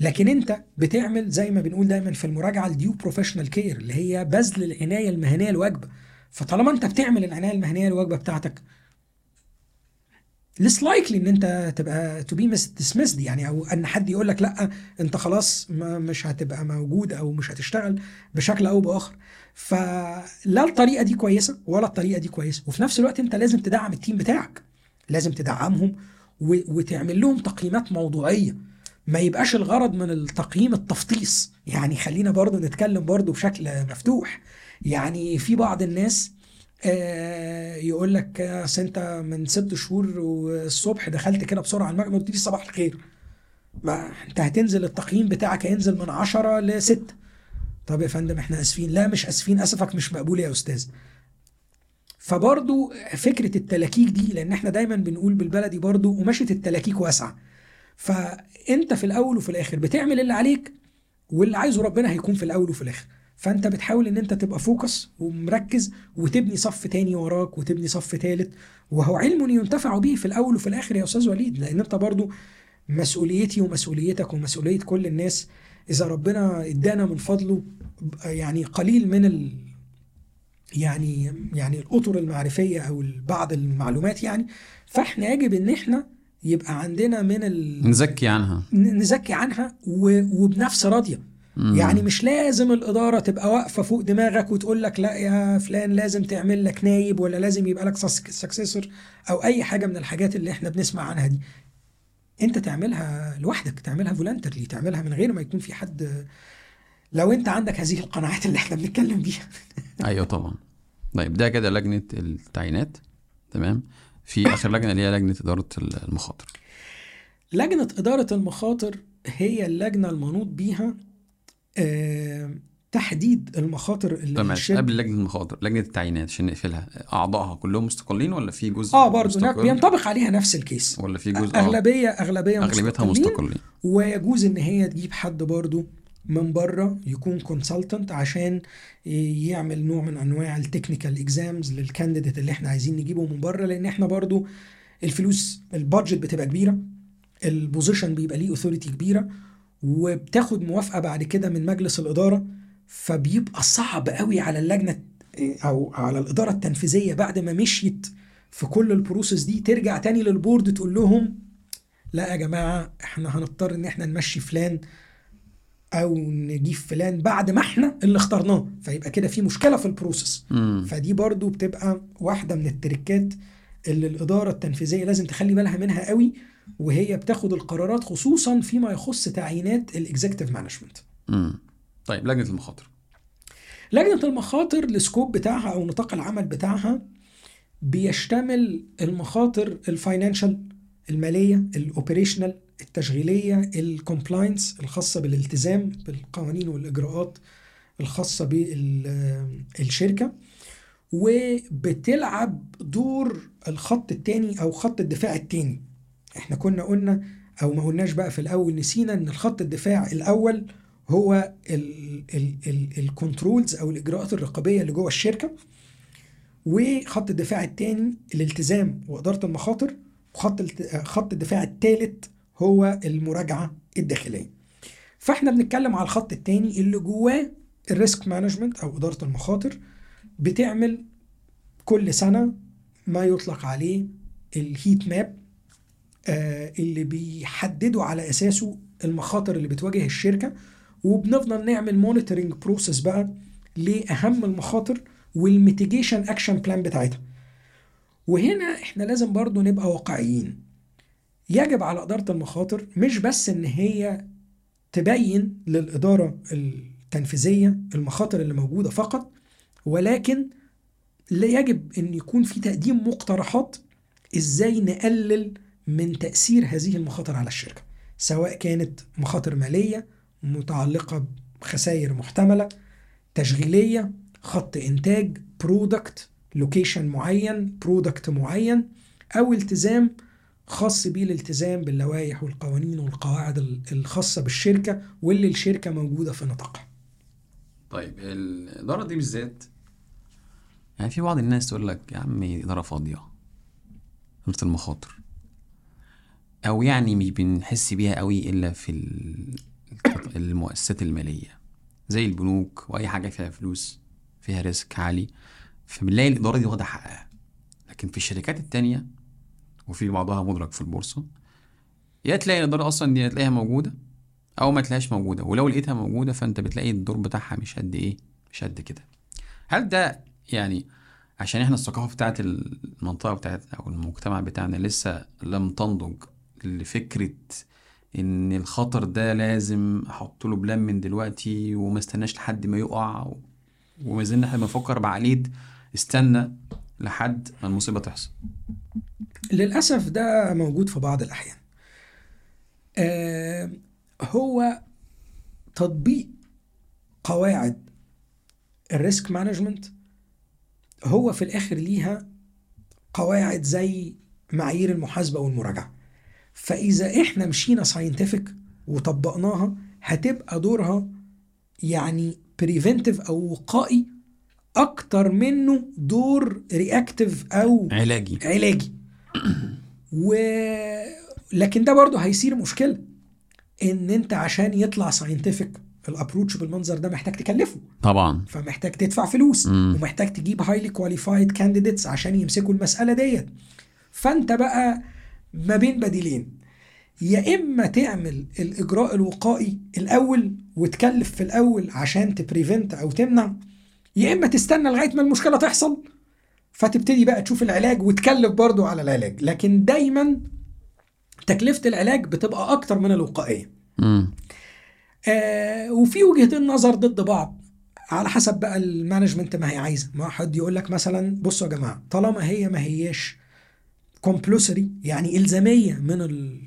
لكن أنت بتعمل زي ما بنقول دايما في المراجعة ال due professional care اللي هي بذل العناية المهنية الواجبة. فطالما أنت بتعمل العناية المهنية الواجبة بتاعتك less likely إن أنت تبقى to be dismissed يعني أو أن حد يقول لك لأ أنت خلاص ما مش هتبقى موجود أو مش هتشتغل بشكل أو بآخر. فلا الطريقة دي كويسة ولا الطريقة دي كويسة. وفي نفس الوقت أنت لازم تدعم التيم بتاعك. لازم تدعمهم وتعمل لهم تقييمات موضوعية. ما يبقاش الغرض من التقييم التفطيس. يعني خلينا برضو نتكلم برضو بشكل مفتوح. يعني في بعض الناس يقول لك آه، اصل أنت من ست شهور والصبح دخلت كده بسرعة المكتب قلت لي صباح الخير. ما أنت هتنزل التقييم بتاعك هينزل من 10 ل 6 طب يا فندم إحنا آسفين. لا مش آسفين آسفك مش مقبول يا أستاذ. فبرضو فكرة التلاكيك دي لأن إحنا دايما بنقول بالبلدي برضو قماشه التلاكيك واسعه فأنت في الأول وفي الآخر بتعمل اللي عليك واللي عايزه ربنا هيكون في الأول وفي الآخر. فانت بتحاول ان انت تبقى فوكس ومركز وتبني صف تاني وراك وتبني صف تالت وهو علم ينتفع به في الأول وفي الآخر يا أستاذ وليد لأن انت برضو مسؤوليتي ومسؤوليتك ومسؤولية كل الناس إذا ربنا إدانا من فضله يعني قليل من ال يعني يعني الأطر المعرفية أو بعض المعلومات يعني فإحنا يجب إن إحنا يبقى عندنا من ال... نزكي عنها. نزكي عنها و- وبنفس راضية. مم. يعني مش لازم الإدارة تبقى واقفة فوق دماغك وتقول لك لا يا فلان لازم تعمل لك نايب ولا لازم يبقى لك سكسيسور أو أي حاجة من الحاجات اللي إحنا بنسمع عنها دي. أنت تعملها لوحدك تعملها فولنترلي تعملها من غير ما يكون في حد لو أنت عندك هذه القناعات اللي إحنا بنتكلم بيها. *laughs* أيوه طبعا. طيب ده كده لجنة التعيينات تمام؟ في آخر لجنة اللي هي لجنة إدارة المخاطر. لجنة إدارة المخاطر هي اللجنة المنوط بيها تحديد المخاطر اللي تمام قبل لجنة المخاطر لجنة التعيينات عشان نقفلها. أعضائها كلهم مستقلين ولا في جزء آه برضه؟ بينطبق عليها نفس ال case. ولا في جزء آه، أغلبية أغلبية أغلبيتها مستقلين. مستقلين. ويجوز إن هي تجيب حد برضو من بره يكون consultant عشان يعمل نوع من أنواع ال technical exams لل candidate اللي إحنا عايزين نجيبه من بره لأن إحنا برضو الفلوس ال budget بتبقى كبيرة ال position بيبقى ليه authority كبيرة وبتاخد موافقة بعد كده من مجلس الإدارة فبيبقى صعب قوي على اللجنة أو على الإدارة التنفيذية بعد ما مشيت في كل ال process دي ترجع تاني لل board تقول لهم لا يا جماعة إحنا هنضطر إن إحنا نمشي فلان أو نجيب فلان بعد ما إحنا اللي اخترناه فيبقى كده في مشكلة في ال process مم. فدي برضو بتبقى واحدة من ال tricks اللي الإدارة التنفيذية لازم تخلي بالها منها قوي وهي بتاخد القرارات خصوصا فيما يخص تعيينات ال executive management مم. طيب لجنة المخاطر. لجنة المخاطر ال scope بتاعها أو نطاق العمل بتاعها بيشتمل المخاطر ال financial المالية ال operational التشغيلية ال compliance الخاصة بالالتزام بالقوانين والإجراءات الخاصة بالشركة وبتلعب دور الخط الثاني أو خط الدفاع الثاني إحنا كنا قلنا أو ما قلناش بقى في الأول نسينا إن الخط الدفاع الأول هو ال controls أو الإجراءات الرقابية اللي جوه الشركة وخط الدفاع الثاني الالتزام وإدارة المخاطر وخط خط الدفاع الثالث هو المراجعة الداخلية. فإحنا بنتكلم على الخط الثاني اللي جواه ال risk management أو إدارة المخاطر بتعمل كل سنة ما يطلق عليه ال heat map آه، اللي بيحددوا على أساسه المخاطر اللي بتواجه الشركة وبنفضل نعمل monitoring process بقى لأهم المخاطر وال mitigation action plan بتاعتها. وهنا إحنا لازم برضو نبقى واقعيين. يجب على إدارة المخاطر مش بس إن هي تبين للإدارة التنفيذية المخاطر اللي موجودة فقط ولكن لا يجب أن يكون في تقديم مقترحات إزاي نقلل من تأثير هذه المخاطر على الشركة سواء كانت مخاطر مالية متعلقة بخسائر محتملة تشغيلية خط إنتاج product location معين product معين أو التزام خاص بيه الالتزام باللوائح والقوانين والقواعد ال- الخاصة بالشركة واللي الشركة موجودة في نطاقها. طيب الإدارة دي بالذات يعني في بعض الناس تقول لك يا عم إدارة فاضية إدارة المخاطر. أو يعني مش بنحس بيها قوي إلا في ال- المؤسسات المالية زي البنوك وأي حاجة فيها فلوس فيها ريسك عالي فبنلاقي الإدارة دي واخدة حقها. لكن في الشركات التانية وفي بعضها مدرج في البورصة يا تلاقي الإدارة أصلا دي تلاقيها موجودة أو ما تلاقيهاش موجودة ولو لقيتها موجودة فأنت بتلاقي الدور بتاعها مش قد إيه مش قد كده. هل ده يعني عشان إحنا الثقافة بتاعت المنطقة بتاعتنا أو المجتمع بتاعنا لسه لم تنضج لفكرة إن الخطر ده لازم أحط له بلان من دلوقتي وما استناش لحد ما يقع وما زلنا إحنا بنفكر بعقليه استنى لحد ما المصيبة تحصل. للأسف ده موجود في بعض الأحيان. آه هو تطبيق قواعد ال risk management هو في الآخر ليها قواعد زي معايير المحاسبة والمراجعة. فإذا إحنا مشينا scientific وطبقناها هتبقى دورها يعني preventive أو وقائي أكتر منه دور reactive أو علاجي. علاجي. و لكن ده برضه هيصير مشكلة إن أنت عشان يطلع scientific ال approach بالمنظر ده محتاج تكلفه. طبعا. فمحتاج تدفع فلوس مم. ومحتاج تجيب highly qualified candidates عشان يمسكوا المسألة ديت. فأنت بقى ما بين بديلين. يا إما تعمل الإجراء الوقائي الأول وتكلف في الأول عشان ت prevent أو تمنع يا إما تستنى لغاية ما المشكلة تحصل فتبتدي بقى تشوف العلاج وتكلف برضو على العلاج. لكن دايما تكلفة العلاج بتبقى أكتر من الوقائية. آه وفي وجهتين نظر ضد بعض على حسب بقى ال management ما هي عايزة. ما حد يقول لك مثلا بصوا يا جماعة طالما هي ما هياش compulsory يعني إلزامية من ال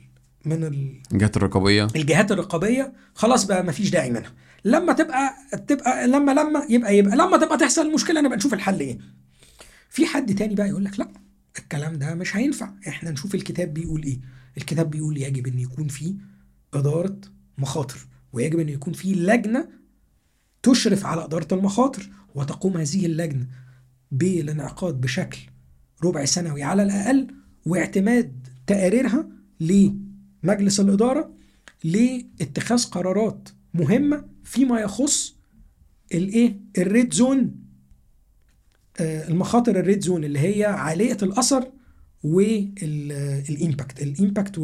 من ال الجهات الرقابية. الجهات الرقابية خلاص بقى ما فيش داعي منها. لما تبقى تبقى لما لما يبقى يبقى لما تبقى تحصل المشكلة نبقى نشوف الحل إيه. في حد تاني بقى يقول لك لأ الكلام ده مش هينفع. إحنا نشوف الكتاب بيقول إيه. الكتاب بيقول يجب إن يكون في إدارة مخاطر. ويجب أن يكون في لجنة تشرف على إدارة المخاطر وتقوم هذه اللجنة بالانعقاد بشكل ربع سنوي على الأقل واعتماد تقاريرها لمجلس الإدارة لاتخاذ قرارات مهمة فيما يخص الإيه؟ ال red zone آه، المخاطر ال red zone اللي هي عالية الأثر وال impact ال impact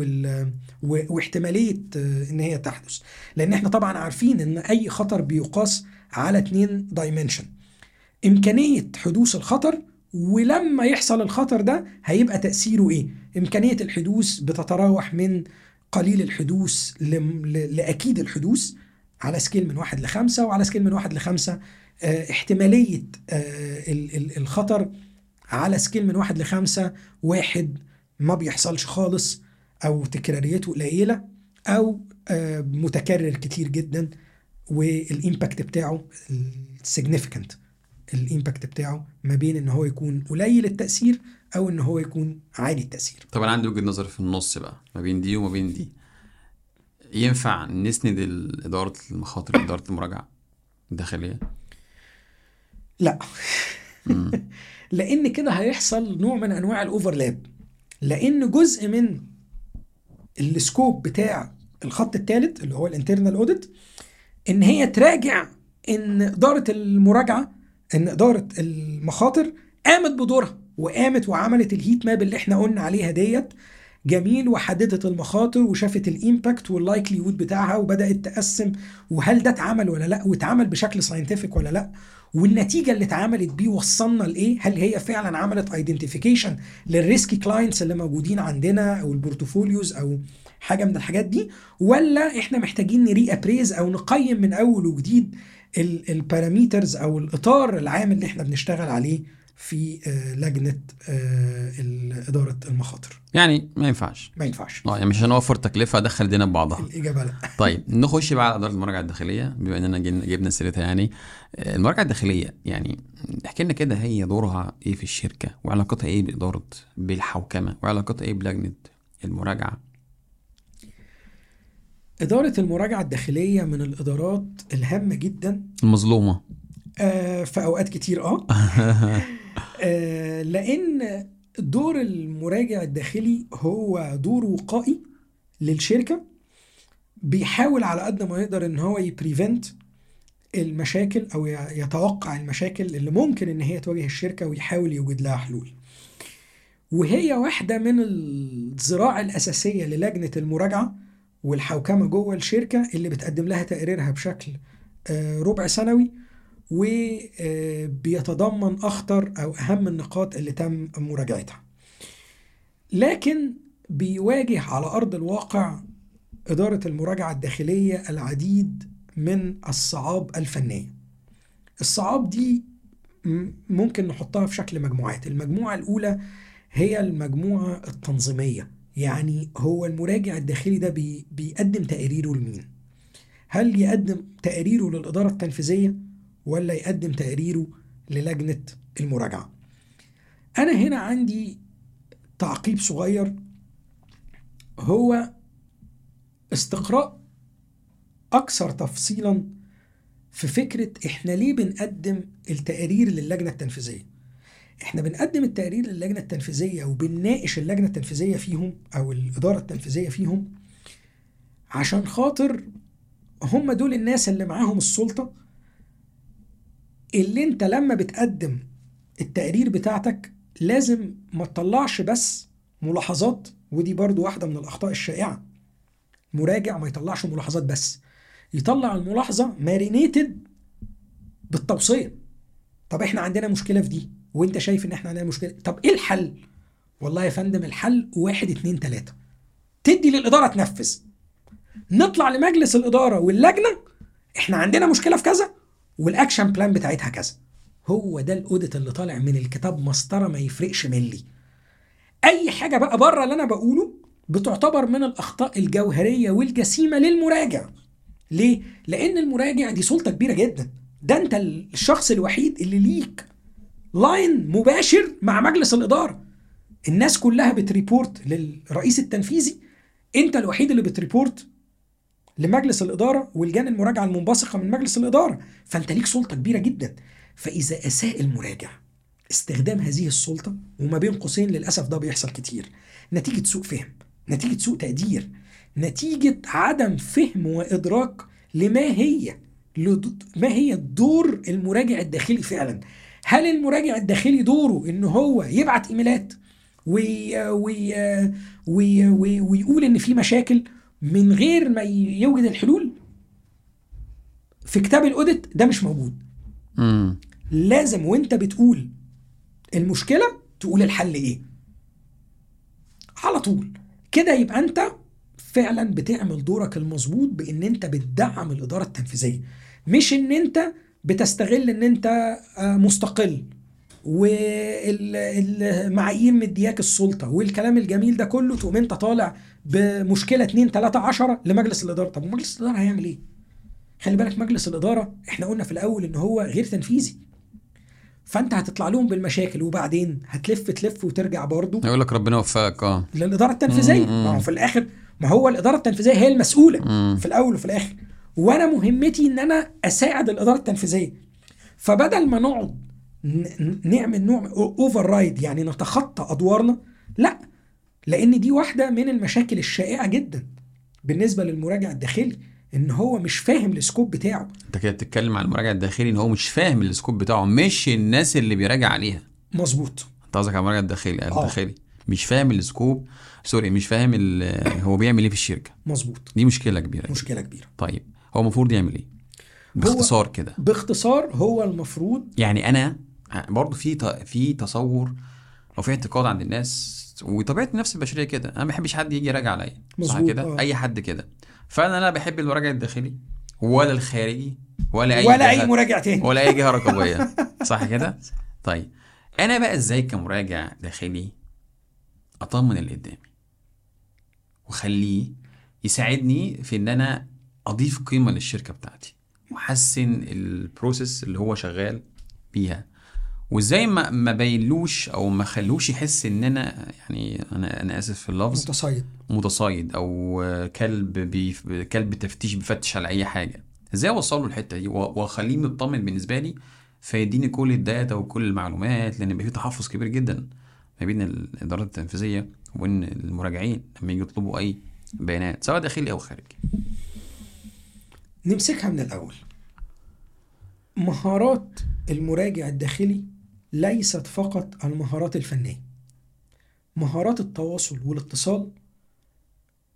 واحتمالية آه، إن هي تحدث. لأن إحنا طبعا عارفين إن أي خطر بيقاس على اتنين dimension إمكانية حدوث الخطر ولما يحصل الخطر ده هيبقى تأثيره إيه؟ إمكانية الحدوث بتتراوح من قليل الحدوث لأكيد الحدوث على scale من واحد لخمسة وعلى scale من واحد لخمسة آه، احتمالية ال- ال- الخطر على scale من واحد لخمسة واحد ما بيحصلش خالص أو تكراريته قليلة أو آه، متكرر كتير جدا وال impact بتاعه significant. ال impact بتاعه ما بين إن هو يكون قليل التأثير أو إن هو يكون عالي التأثير. طب أنا عندي وجهة نظر في النص بقى ما بين دي وما بين دي. ينفع نسند إدارة المخاطر إدارة المراجعة الداخليه لا. *laughs* لأن كده هيحصل نوع من انواع ال overlap. لأن جزء من ال scope بتاع الخط الثالث اللي هو ال internal audit ان هي تراجع ان إدارة المراجعة إن إدارة المخاطر قامت بدورها وقامت وعملت ال heat map اللي إحنا قلنا عليها ديت. جميل وحددت المخاطر وشافت ال impact وال likelihood بتاعها وبدأت تقسم وهل ده اتعمل ولا لأ واتعمل بشكل scientific ولا لأ. والنتيجة اللي اتعملت بيه وصلنا لإيه؟ هل هي فعلا عملت identification لل risky clients اللي موجودين عندنا أو ال portfolios أو حاجة من الحاجات دي؟ ولا إحنا محتاجين ن re-appraise أو نقيم من أول وجديد ال parameters أو الإطار العام اللي إحنا بنشتغل عليه في آه، لجنة آه، إدارة المخاطر. يعني ما ينفعش. ما ينفعش. آه يعني مش عشان اوفر تكلفة ادخل الدنيا ببعضها. الإجابة لا. *laughs* طيب نخش بقى على إدارة المراجعة الداخلية بما إننا جبنا سيرتها يعني. آه، المراجعة الداخلية يعني احكي لنا كده هي دورها إيه في الشركة؟ وعلاقتها إيه بإدارة بالحوكمة؟ وعلاقتها إيه بلجنة المراجعة؟ إدارة المراجعة الداخلية من الإدارات الهامة جدا. المظلومة. آه، في أوقات كتير آه. *laughs* آه، لأن دور المراجع الداخلي هو دور وقائي للشركة بيحاول على قد ما يقدر إن هو يبريفنت المشاكل أو يتوقع المشاكل اللي ممكن إن هي تواجه الشركة ويحاول يوجد لها حلول. وهي واحدة من الذراع الأساسية للجنة المراجعة والحوكمة جوه الشركة اللي بتقدم لها تقريرها بشكل آه، ربع سنوي. وبيتضمن أخطر أو أهم النقاط اللي تم مراجعتها. لكن بيواجه على أرض الواقع إدارة المراجعة الداخلية العديد من الصعاب الفنية. الصعاب دي ممكن نحطها في شكل مجموعات. المجموعة الأولى هي المجموعة التنظيمية. يعني هو المراجع الداخلي ده بي بيقدم تقاريره لمين؟ هل يقدم تقاريره للإدارة التنفيذية؟ ولا يقدم تقريره للجنة المراجعة. أنا هنا عندي تعقيب صغير. هو استقراء أكثر تفصيلا في فكرة إحنا ليه بنقدم التقارير للجنة التنفيذية؟ إحنا بنقدم التقارير للجنة التنفيذية وبنناقش اللجنة التنفيذية فيهم أو الإدارة التنفيذية فيهم عشان خاطر هم دول الناس اللي معاهم السلطة. اللي انت لما بتقدم التقرير بتاعتك لازم ما تطلعش بس ملاحظات ودي برضو واحدة من الأخطاء الشائعة. مراجع ما يطلعش ملاحظات بس يطلع الملاحظة marinated بالتوصية. طب إحنا عندنا مشكلة في دي وانت شايف ان إحنا عندنا مشكلة طب إيه الحل؟ والله يا فندم الحل واحد اتنين تلاتة. تدي للإدارة تنفذ. نطلع لمجلس الإدارة واللجنة إحنا عندنا مشكلة في كذا؟ وال action plan بتاعتها كذا. هو ده ال audit اللي طالع من الكتاب مسطرة ما يفرقش ملي أي حاجة بقى بره اللي أنا بقوله بتعتبر من الأخطاء الجوهرية والجسيمة للمراجع. ليه؟ لأن المراجع دي سلطة كبيرة جدا. ده أنت الشخص الوحيد اللي ليك line مباشر مع مجلس الإدارة. الناس كلها بت report للرئيس التنفيذي. أنت الوحيد اللي بت report لمجلس الإدارة ولجان المراجعة المنبثقة من مجلس الإدارة. فأنت ليك سلطة كبيرة جدا. فإذا أساء المراجع استخدام هذه السلطة وما بين قوسين للأسف ده بيحصل كتير. نتيجة سوء فهم نتيجة سوء تقدير نتيجة عدم فهم وإدراك لما هي ما هي دور المراجع الداخلي فعلا. هل المراجع الداخلي دوره إن هو يبعت إيميلات وي وي وي وي ويقول إن في مشاكل؟ من غير ما يوجد الحلول في كتاب الأوديت ده مش موجود. امم لازم وانت بتقول المشكلة تقول الحل إيه. على طول. كده يبقى انت فعلا بتعمل دورك المظبوط بإن انت بتدعم الإدارة التنفيذية. مش إن انت بتستغل إن انت آه، مستقل. والمعايير مدياك السلطة والكلام الجميل ده كله تقوم انت طالع بمشكلة 2 3 10 لمجلس الإدارة. طب ومجلس الإدارة هيعمل إيه؟ خلي بالك مجلس الإدارة إحنا قلنا في الأول إن هو غير تنفيذي. فأنت هتطلع لهم بالمشاكل وبعدين هتلف تلف وترجع برضه. يقول لك ربنا يوفقك آه. للإدارة التنفيذية. ما هو في الآخر ما هو الإدارة التنفيذية هي المسؤولة مم. في الأول وفي الآخر. وأنا مهمتي إن أنا أساعد الإدارة التنفيذية. فبدل ما نقعد نعمل نوع اوفر رايد يعني نتخطى أدوارنا؟ لا لأن دي واحدة من المشاكل الشائعة جدا بالنسبة للمراجع الداخلي إن هو مش فاهم السكوب بتاعه. أنت كده بتتكلم عن المراجع الداخلي إن هو مش فاهم ال scope بتاعه مش الناس اللي بيراجع عليها. مظبوط. أنت قصدك على المراجع الداخلي آه. الداخلي. مش فاهم ال scope sorry مش فاهم هو بيعمل إيه في الشركة. مظبوط. دي مشكلة كبيرة. مشكلة كبيرة. طيب هو المفروض يعمل إيه؟ باختصار كده. باختصار هو المفروض يعني أنا برضه في في تصور أو في اعتقاد عند الناس وطبيعة النفس البشرية كده أنا ما بحبش حد يجي يراجع عليا صح كده؟ آه. أي حد كده. فأنا لا بحب المراجع الداخلي ولا الخارجي ولا أي ولا أي مراجع تاني. ولا أي جهة رقابية. *laughs* صح كده؟ طيب أنا بقى إزاي كمراجع داخلي أطمن اللي قدامي؟ وأخليه يساعدني في إن أنا أضيف قيمة للشركة بتاعتي وأحسن ال process اللي هو شغال بيها. وإزاي ما ما بينلوش أو ما خلوش يحس ان أنا يعني أنا أنا آسف في اللفظ متصيد متصيد أو كلب بيف... كلب تفتيش بيفتش على أي حاجة. إزاي اوصل له الحته دي وأخليه مطمن بالنسبة لي فيديني كل الداتا وكل المعلومات لأن بيبقى في تحفظ كبير جدا ما بين الإدارات التنفيذية وبين المراجعين لما يجوا يطلبوا أي بيانات سواء داخلي أو خارجي. نمسكها من الأول. مهارات المراجع الداخلي ليست فقط المهارات الفنية. مهارات التواصل والاتصال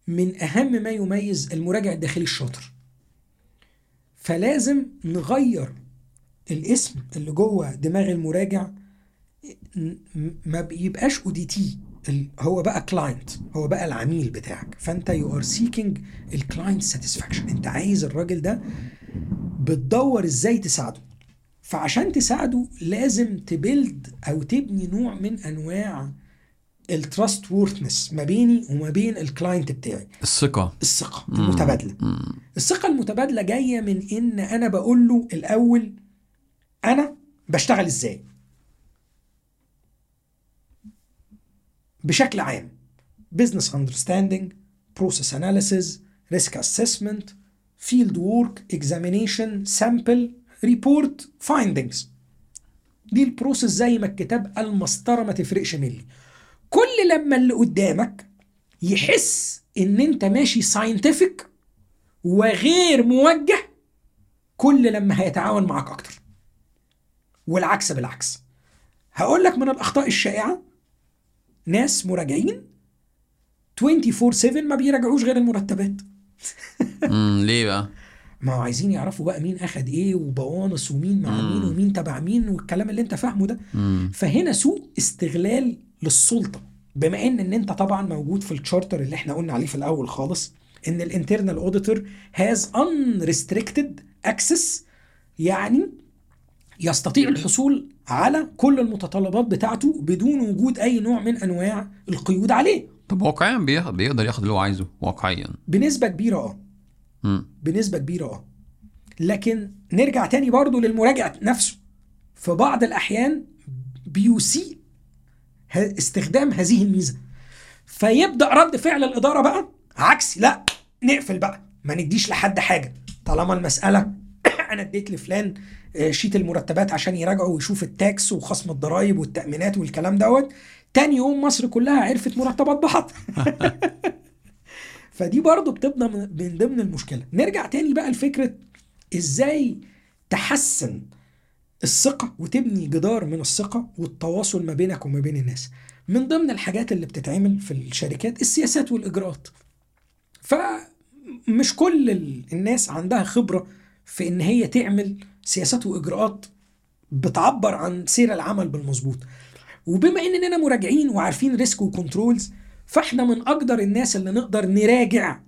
من أهم ما يميز المراجع الداخلي الشاطر. فلازم نغير الاسم اللي جوه دماغ المراجع ما بيبقاش auditee هو بقى client هو بقى العميل بتاعك. فأنت you are seeking ال client satisfaction أنت عايز الراجل ده بتدور إزاي تساعده. فعشان تساعده لازم ت build أو تبني نوع من أنواع ال trustworthiness ما بيني وما بين ال client بتاعي. الثقة. الثقة المتبادلة. الثقة المتبادلة جاية من إن أنا بقول له الأول أنا بشتغل إزاي. بشكل عام. Business understanding process analysis risk assessment field work examination sample report findings. دي ال process زي ما الكتاب المسطره ما تفرقش ملي كل لما اللي قدامك يحس إن أنت ماشي scientific وغير موجه كل لما هيتعاون معاك أكتر. والعكس بالعكس. هقول لك من الأخطاء الشائعة. ناس مراجعين 24 7 ما بيراجعوش غير المرتبات. امم ليه بقى؟ ما هو عايزين يعرفوا بقى مين أخد إيه وبونص ومين مع مين. ومين تبع مين والكلام اللي أنت فاهمه ده. فهنا سوء استغلال للسلطة بما إن إن أنت طبعا موجود في التشارتر اللي إحنا قلنا عليه في الأول خالص إن ال internal auditor has unrestricted access يعني يستطيع الحصول على كل المتطلبات بتاعته بدون وجود أي نوع من أنواع القيود عليه. طب واقعيا بيقدر ياخد اللي هو عايزه واقعيا. بنسبة كبيرة آه. بنسبة كبيرة آه. لكن نرجع تاني برضو للمراجع نفسه. في بعض الأحيان بيسيء استخدام هذه الميزة. فيبدأ رد فعل الإدارة بقى عكسي لا نقفل بقى ما نديش لحد حاجة. طالما المسألة *coughs* أنا اديت لفلان آه، sheet المرتبات عشان يراجعوا ويشوف ال tax وخصم الضرايب والتأمينات والكلام دوت تاني يوم مصر كلها عرفت مرتبات بعض *laughs* فدي برضو بتبقى من من ضمن المشكلة. نرجع تاني بقى لفكرة إزاي تحسن الثقة وتبني جدار من الثقة والتواصل ما بينك وما بين الناس. من ضمن الحاجات اللي بتتعمل في الشركات السياسات والإجراءات. فمش كل ال- الناس عندها خبرة في إن هي تعمل سياسات وإجراءات بتعبر عن سير العمل بالمظبوط. وبما إننا مراجعين وعارفين risk و controls فاحنا من أقدر الناس اللي نقدر نراجع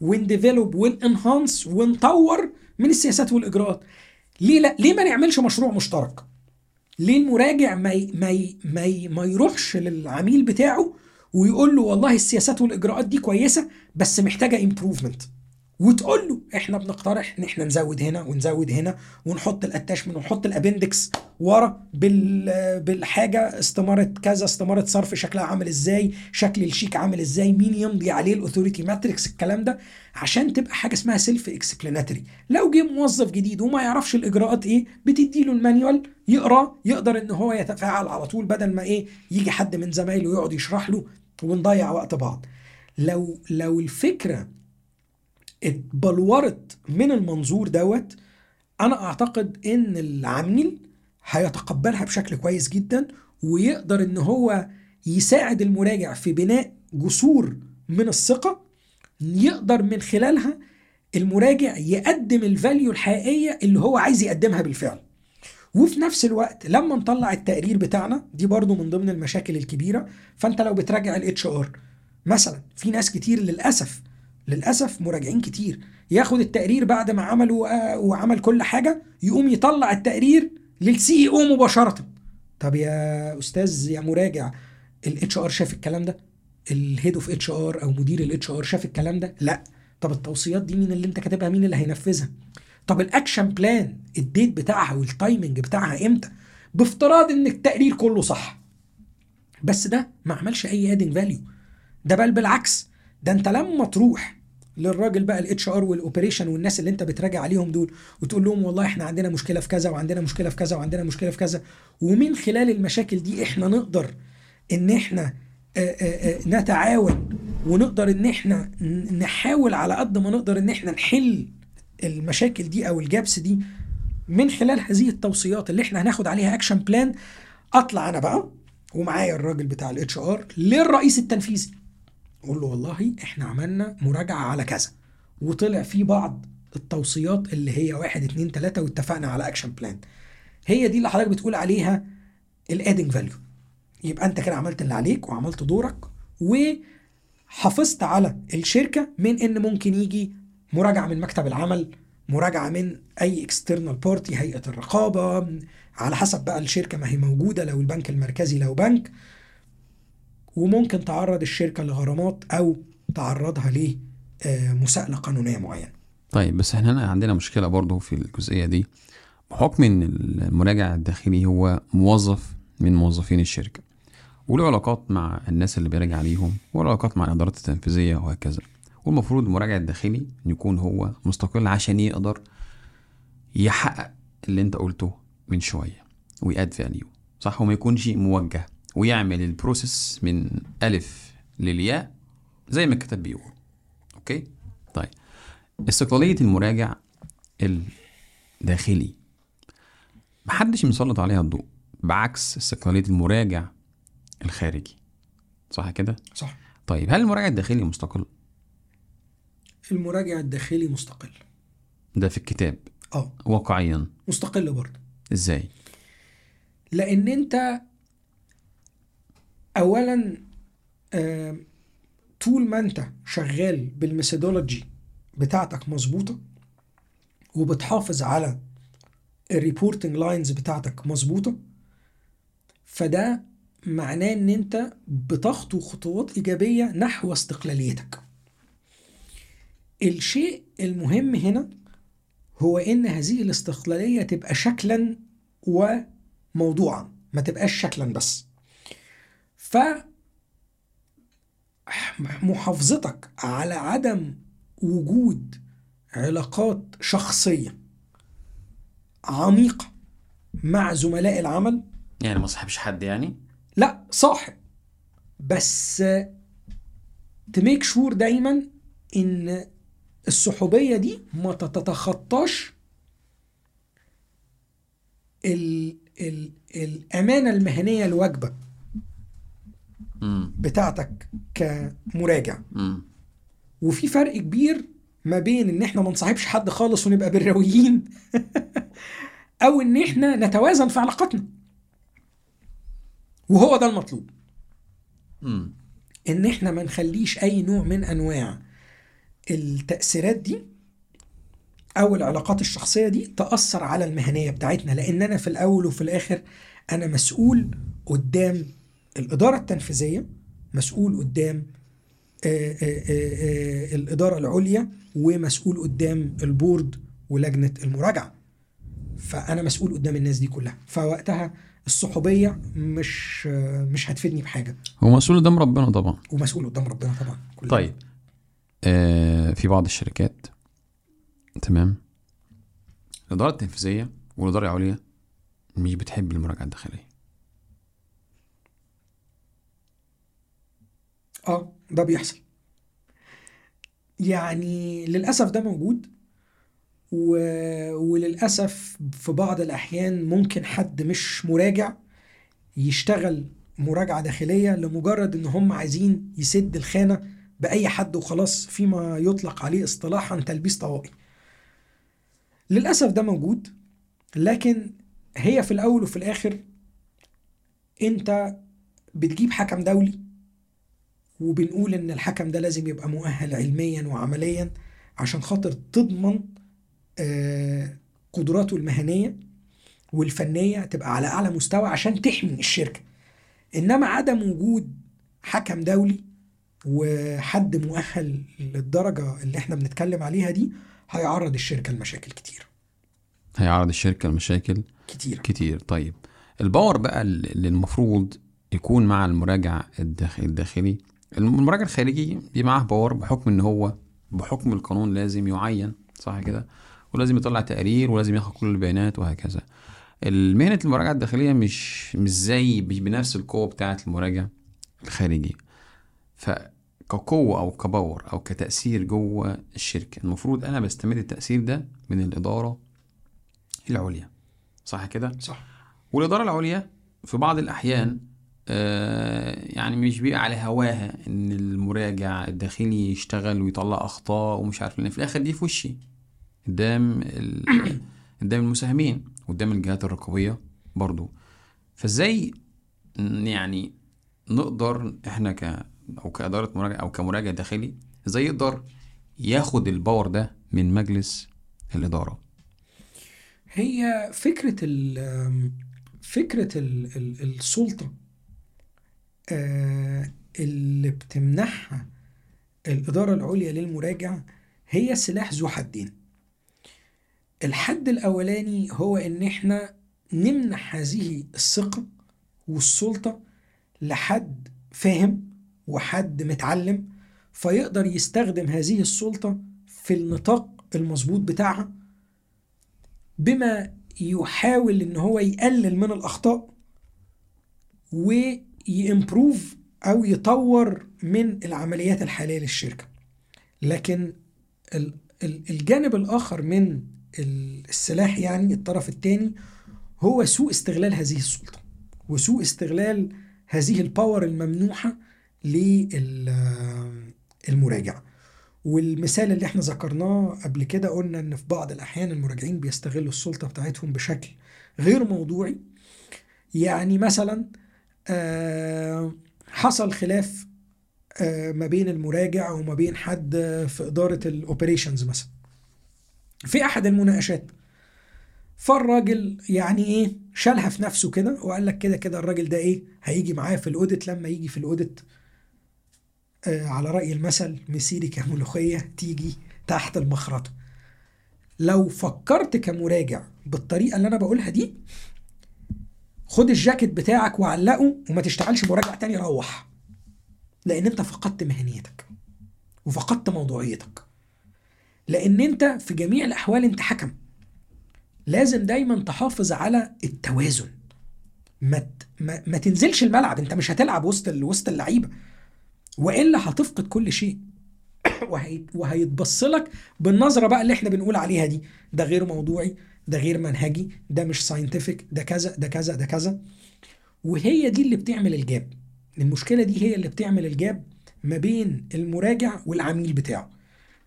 ون develop ون enhance ونطور من السياسات والإجراءات. ليه لا؟ ليه ما نعملش مشروع مشترك؟ ليه المراجع ما ي... ما ي... ما, ي... ما يروحش للعميل بتاعه ويقول له والله السياسات والإجراءات دي كويسة بس محتاجة improvement وتقول له إحنا بنقترح إن إحنا نزود هنا ونزود هنا ونحط ال attachment ونحط ال appendix ورا بال بالحاجة استماره كذا استماره صرف شكلها عامل إزاي شكل الشيك عامل إزاي مين يمضي عليه ال authority matrix الكلام ده عشان تبقى حاجة اسمها self explanatory لو جه موظف جديد وما يعرفش الإجراءات إيه بتدي له ال manual يقرأ يقدر إن هو يتفاعل على طول بدل ما إيه يجي حد من زمايله يقعد يشرح له ونضيع وقت بعض. لو لو الفكرة اتبلورت من المنظور دوت أنا أعتقد إن العميل هيتقبلها بشكل كويس جدا ويقدر إن هو يساعد المراجع في بناء جسور من الثقة. يقدر من خلالها المراجع يقدم ال value الحقيقية اللي هو عايز يقدمها بالفعل. وفي نفس الوقت لما نطلع التقرير بتاعنا دي برضو من ضمن المشاكل الكبيرة. فأنت لو بتراجع ال HR مثلا في ناس كتير للأسف للأسف مراجعين كتير. ياخد التقرير بعد ما عملوا آه، وعمل كل حاجة يقوم يطلع التقرير لل CEO مباشرة. طب يا أستاذ يا مراجع ال HR شاف الكلام ده؟ ال head of HR أو مدير ال HR شاف الكلام ده؟ لا. طب التوصيات دي مين اللي أنت كاتبها؟ مين اللي هينفذها؟ طب ال action plan ال date بتاعها وال timing بتاعها إمتى؟ بافتراض إن التقرير كله صح. بس ده ما عملش أي adding value ده بل بالعكس ده أنت لما تروح للراجل بقى ال HR وال operation والناس اللي انت بتراجع عليهم دول وتقول لهم والله إحنا عندنا مشكلة في كذا وعندنا مشكلة في كذا وعندنا مشكلة في كذا. ومن خلال المشاكل دي إحنا نقدر ان إحنا آه، آه، آه، نتعاون ونقدر ان إحنا نحاول على قد ما نقدر ان إحنا نحل المشاكل دي أو ال gaps دي. من خلال هذه التوصيات اللي إحنا هناخد عليها action plan أطلع أنا بقى ومعايا الراجل بتاع ال HR للرئيس التنفيذي. أقول له والله إحنا عملنا مراجعة على كذا وطلع في بعض التوصيات اللي هي واحد اتنين تلاتة واتفقنا على action plan هي دي اللي حضرتك بتقول عليها ال adding value يبقى أنت كده عملت اللي عليك وعملت دورك وحافظت على الشركة من إن ممكن يجي مراجعة من مكتب العمل مراجعة من أي external party هيئة الرقابة على حسب بقى الشركة ما هي موجودة لو البنك المركزي لو بنك. وممكن تعرض الشركة لغرامات أو تعرضها لمساءله قانونية معينة. طيب بس إحنا عندنا مشكلة برضو في الجزئية دي. بحكم إن المراجع الداخلي هو موظف من موظفين الشركة وله علاقات مع الناس اللي بيراجع عليهم وله علاقات مع الإدارات التنفيذية وهكذا. والمفروض المراجع الداخلي يكون هو مستقل عشان يقدر يحقق اللي أنت قلته من شوية وي add value صح؟ وما يكونش موجه. ويعمل ال process من ألف للياء زي ما الكتاب بيقول. okay؟ طيب. استقلالية المراجع الداخلي. محدش مسلط عليها الضوء بعكس استقلالية المراجع الخارجي. صح كده؟ صح. طيب هل المراجع الداخلي مستقل؟ المراجع الداخلي مستقل. ده في الكتاب. آه. واقعيا. مستقل برضه. إزاي؟ لأن أنت اولا آم، طول ما أنت شغال بال methodology بتاعتك مظبوطة وبتحافظ على ال reporting lines بتاعتك مظبوطة فده معناه إن أنت بتخطو خطوات إيجابية نحو استقلاليتك. الشيء المهم هنا هو إن هذه الاستقلالية تبقى شكلا وموضوعا ما تبقاش شكلا بس. ف محافظتك على عدم وجود علاقات شخصية عميقة مع زملاء العمل؟ يعني ما صاحبش حد يعني؟ لا صاحب. بس تميك شور دايما إن الصحوبية دي ما تتخطاش ال ال الأمانة المهنية الواجبه بتاعتك كمراجع. وفي فرق كبير ما بين إن إحنا ما نصاحبش حد خالص ونبقى بالراويين *laughs* أو إن إحنا نتوازن في علاقاتنا. وهو ده المطلوب. إن إحنا ما نخليش أي نوع من أنواع التأثيرات دي أو العلاقات الشخصية دي تأثر على المهنية بتاعتنا. لأن أنا في الأول وفي الآخر أنا مسؤول قدام الإدارة التنفيذية مسؤول قدام آه، آه، آه، الإدارة العليا ومسؤول قدام البورد ولجنة المراجعة. فأنا مسؤول قدام الناس دي كلها. فوقتها الصحوبية مش مش هتفيدني بحاجة. هو مسؤول قدام ربنا طبعا. ومسؤول قدام ربنا طبعا. كلنا. طيب آه في بعض الشركات تمام الإدارة التنفيذية والإدارة العليا مش بتحب المراجعة الداخلية. آه ده بيحصل. يعني للأسف ده موجود و... وللأسف في بعض الأحيان ممكن حد مش مراجع يشتغل مراجعة داخلية لمجرد إن هم عايزين يسد الخانة بأي حد وخلاص فيما يطلق عليه اصطلاحا تلبيس طوائي. للأسف ده موجود لكن هي في الأول وفي الآخر أنت بتجيب حكم دولي وبنقول إن الحكم ده لازم يبقى مؤهل علميا وعمليا عشان خاطر تضمن آه، قدراته المهنية والفنية تبقى على أعلى مستوى عشان تحمي الشركة. إنما عدم وجود حكم دولي وحد مؤهل للدرجة اللي إحنا بنتكلم عليها دي هيعرض الشركة لمشاكل كتير. هيعرض الشركة لمشاكل كتير. كتير. طيب ال power بقى اللي المفروض يكون مع المراجع الداخ- الداخلي. المراجع الخارجي بيبقى معاه power بحكم إن هو بحكم القانون لازم يعين صح كده؟ ولازم يطلع تقارير ولازم ياخد كل البيانات وهكذا. المهنة المراجعة الداخلية مش مش زي بنفس القوة بتاعة المراجع الخارجي. فكقوة أو ك power أو كتأثير جوه الشركة المفروض أنا بستمد التأثير ده من الإدارة العليا صح كده؟ صح. والإدارة العليا في بعض الأحيان يعني مش بيبقى على هواها إن المراجع الداخلي يشتغل ويطلع أخطاء ومش عارف لأن في الآخر دي في وشي قدام ال... *coughs* قدام المساهمين قدام الجهات الرقابية برضو. فإزاي ن- يعني نقدر إحنا ك أو كإدارة مراجع أو كمراجع داخلي إزاي يقدر ياخد الباور ده من مجلس الإدارة؟ هي فكرة ال فكرة ال ال السلطة آه، اللي بتمنحها الإدارة العليا للمراجع هي سلاح ذو حدين. الحد الأولاني هو إن إحنا نمنح هذه الثقة والسلطة لحد فاهم وحد متعلم فيقدر يستخدم هذه السلطة في النطاق المظبوط بتاعها بما يحاول إن هو يقلل من الأخطاء ويمبروف أو يطور من العمليات الحالية للشركة. لكن ال- ال- الجانب الآخر من ال- السلاح يعني الطرف الثاني هو سوء استغلال هذه السلطة وسوء استغلال هذه ال power الممنوحة للمراجع والمثال اللي إحنا ذكرناه قبل كده قلنا إن في بعض الأحيان المراجعين بيستغلوا السلطة بتاعتهم بشكل غير موضوعي. يعني مثلا حصل خلاف آه، ما بين المراجع وما بين حد في إدارة ال operations مثلا. في أحد المناقشات فالراجل يعني إيه شالها في نفسه كده وقال لك كده كده الراجل ده إيه هيجي معايا في الأوديت لما يجي في الأوديت آه على رأي المثل مسيري كملوخية تيجي تحت المخرطة. لو فكرت كمراجع بالطريقة اللي أنا بقولها دي خد الجاكيت بتاعك وعلقه وما تشتغلش مراجع تاني روح. لأن أنت فقدت مهنيتك وفقدت موضوعيتك. لأن أنت في جميع الأحوال أنت حكم. لازم دايما تحافظ على التوازن. ما ما, تنزلش الملعب أنت مش هتلعب وسط وسط اللعيبة. وإلا هتفقد كل شيء. *coughs* وهي وهيتبص لك بالنظرة بقى اللي إحنا بنقول عليها دي. ده غير موضوعي. ده غير منهجي ده مش scientific ده كذا ده كذا ده كذا. وهي دي اللي بتعمل ال gap. المشكلة دي هي اللي بتعمل ال gap ما بين المراجع والعميل بتاعه.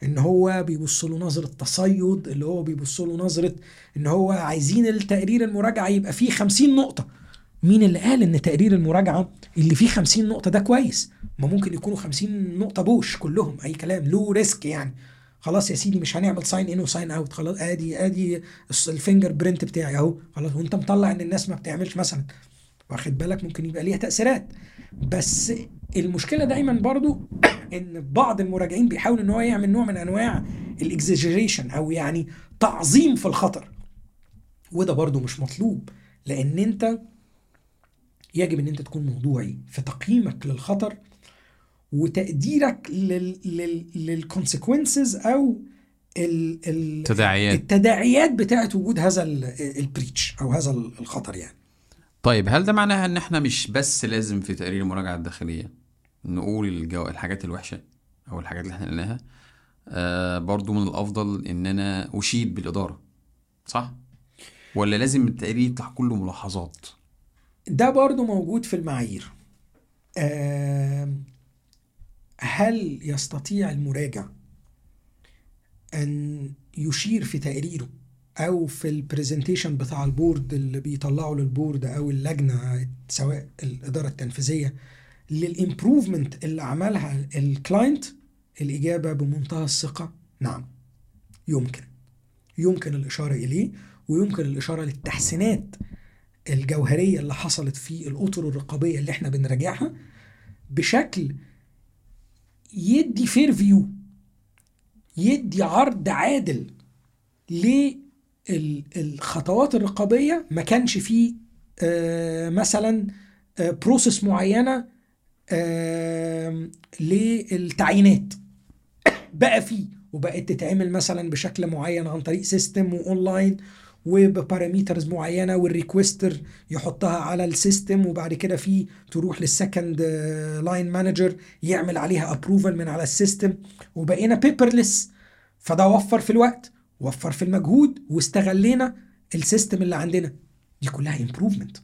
إن هو بيبص له نظرة تصيد اللي هو بيبص له نظرة إن هو عايزين التقرير المراجعة يبقى فيه 50 نقطة. مين اللي قال إن تقرير المراجعة اللي فيه 50 نقطة ده كويس؟ ما ممكن يكونوا 50 نقطة bush كلهم أي كلام له risk يعني. خلاص يا سيدي مش هنعمل sign in و sign out خلاص آدي آدي ال finger print بتاعي اهو. خلاص وانت مطلع ان الناس ما بتعملش مثلا. واخد بالك؟ ممكن يبقى ليها تأثيرات. بس المشكلة دايما برضو *coughs* إن بعض المراجعين بيحاول إن هو يعمل نوع من أنواع ال exaggeration أو يعني تعظيم في الخطر. وده برضو مش مطلوب. لأن أنت يجب إن أنت تكون موضوعي في تقييمك للخطر وتقديرك لل لل لل consequences أو ال ال تداعيات التداعيات بتاعت وجود هذا البريتش أو هذا الخطر يعني. طيب هل ده معناها إن إحنا مش بس لازم في تقرير المراجعة الداخلية نقول الجو... الحاجات الوحشة أو الحاجات اللي إحنا قلناها آه برضو من الأفضل إن أنا أشيد بالإدارة صح؟ ولا لازم التقرير يطلع كله ملاحظات؟ ده برضو موجود في المعايير. آم، هل يستطيع المراجع أن يشير في تقريره أو في ال presentation بتاع ال board اللي بيطلعه لل board أو اللجنة سواء الإدارة التنفيذية لل improvement اللي عملها ال client الإجابة بمنتهى الثقة نعم. يمكن. يمكن الإشارة إليه ويمكن الإشارة للتحسينات الجوهرية اللي حصلت في الأطر الرقابية اللي إحنا بنراجعها بشكل يدي fair view يدي عرض عادل للخطوات الرقابية. ما كانش فيه آه، مثلا process معينة آه، للتعيينات. بقى فيه وبقت تتعمل مثلا بشكل معين عن طريق system و online وب parameters معينة وال requester يحطها على ال system وبعد كده في تروح لل second line manager يعمل عليها approval من على ال system وبقينا paperless فده وفر في الوقت وفر في المجهود واستغلينا ال system اللي عندنا. دي كلها improvement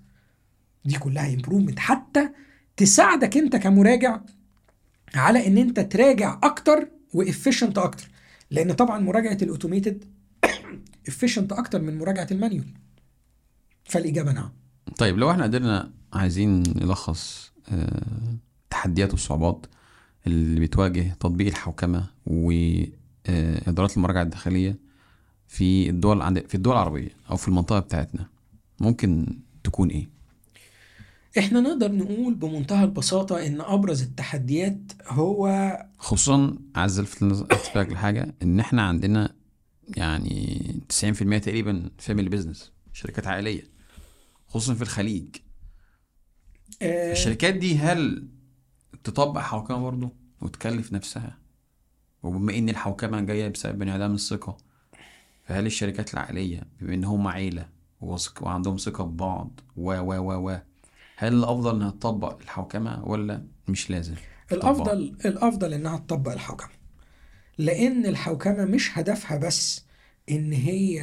دي كلها improvement حتى تساعدك انت كمراجع على ان انت تراجع أكتر و efficient أكتر. لأن طبعا مراجعة ال automated efficient أكتر من مراجعة ال manual فالإجابة نعم طيب لو إحنا قدرنا عايزين نلخص آه، التحديات والصعوبات اللي بتواجه تطبيق الحوكمة وإدارات المراجعة الداخلية في الدول عند في الدول العربية أو في المنطقة بتاعتنا ممكن تكون إيه؟ إحنا نقدر نقول بمنتهى البساطة إن أبرز التحديات هو خصوصا عايز ألفت انتباهك لحاجة إن إحنا عندنا يعني 90% تقريبا family business شركات عائلية خصوصا في الخليج. آه، الشركات دي هل تطبق حوكمة برضه وتكلف نفسها؟ وبما إن الحوكمة جاية بسبب انعدام الثقة فهل الشركات العائلية بما إن هم وثق- وعندهم ثقة ببعض و و و و هل الأفضل إنها تطبق الحوكمة ولا مش لازم؟ الافضل الأفضل إنها تطبق الحوكمة. لأن الحوكمة مش هدفها بس إن هي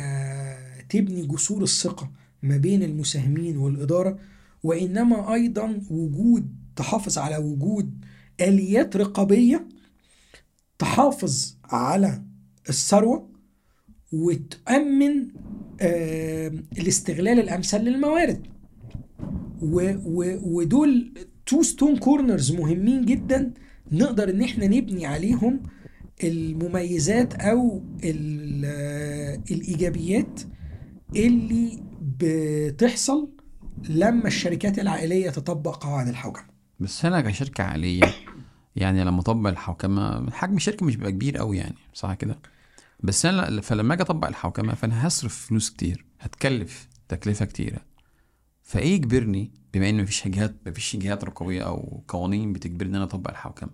تبني جسور الثقة ما بين المساهمين والإدارة وإنما أيضا وجود تحافظ على وجود آليات رقابية تحافظ على الثروة وتأمن آه، الاستغلال الامثل للموارد. ودول two stone corners مهمين جدا نقدر إن إحنا نبني عليهم المميزات أو ال- الإيجابيات اللي بتحصل لما الشركات العائلية تطبق قواعد الحوكمة. بس أنا كشركة عائلية يعني لما أطبق الحوكمة حجم الشركة مش بيبقى كبير قوي يعني صح كده؟ بس أنا فلما أجي أطبق الحوكمة فأنا هصرف فلوس كتير هتكلف تكلفة كتيرة. فإيه يجبرني؟ بما إن مفيش جهات مفيش جهات رقابيه أو قوانين بتجبرني إن أنا أطبق الحوكمة.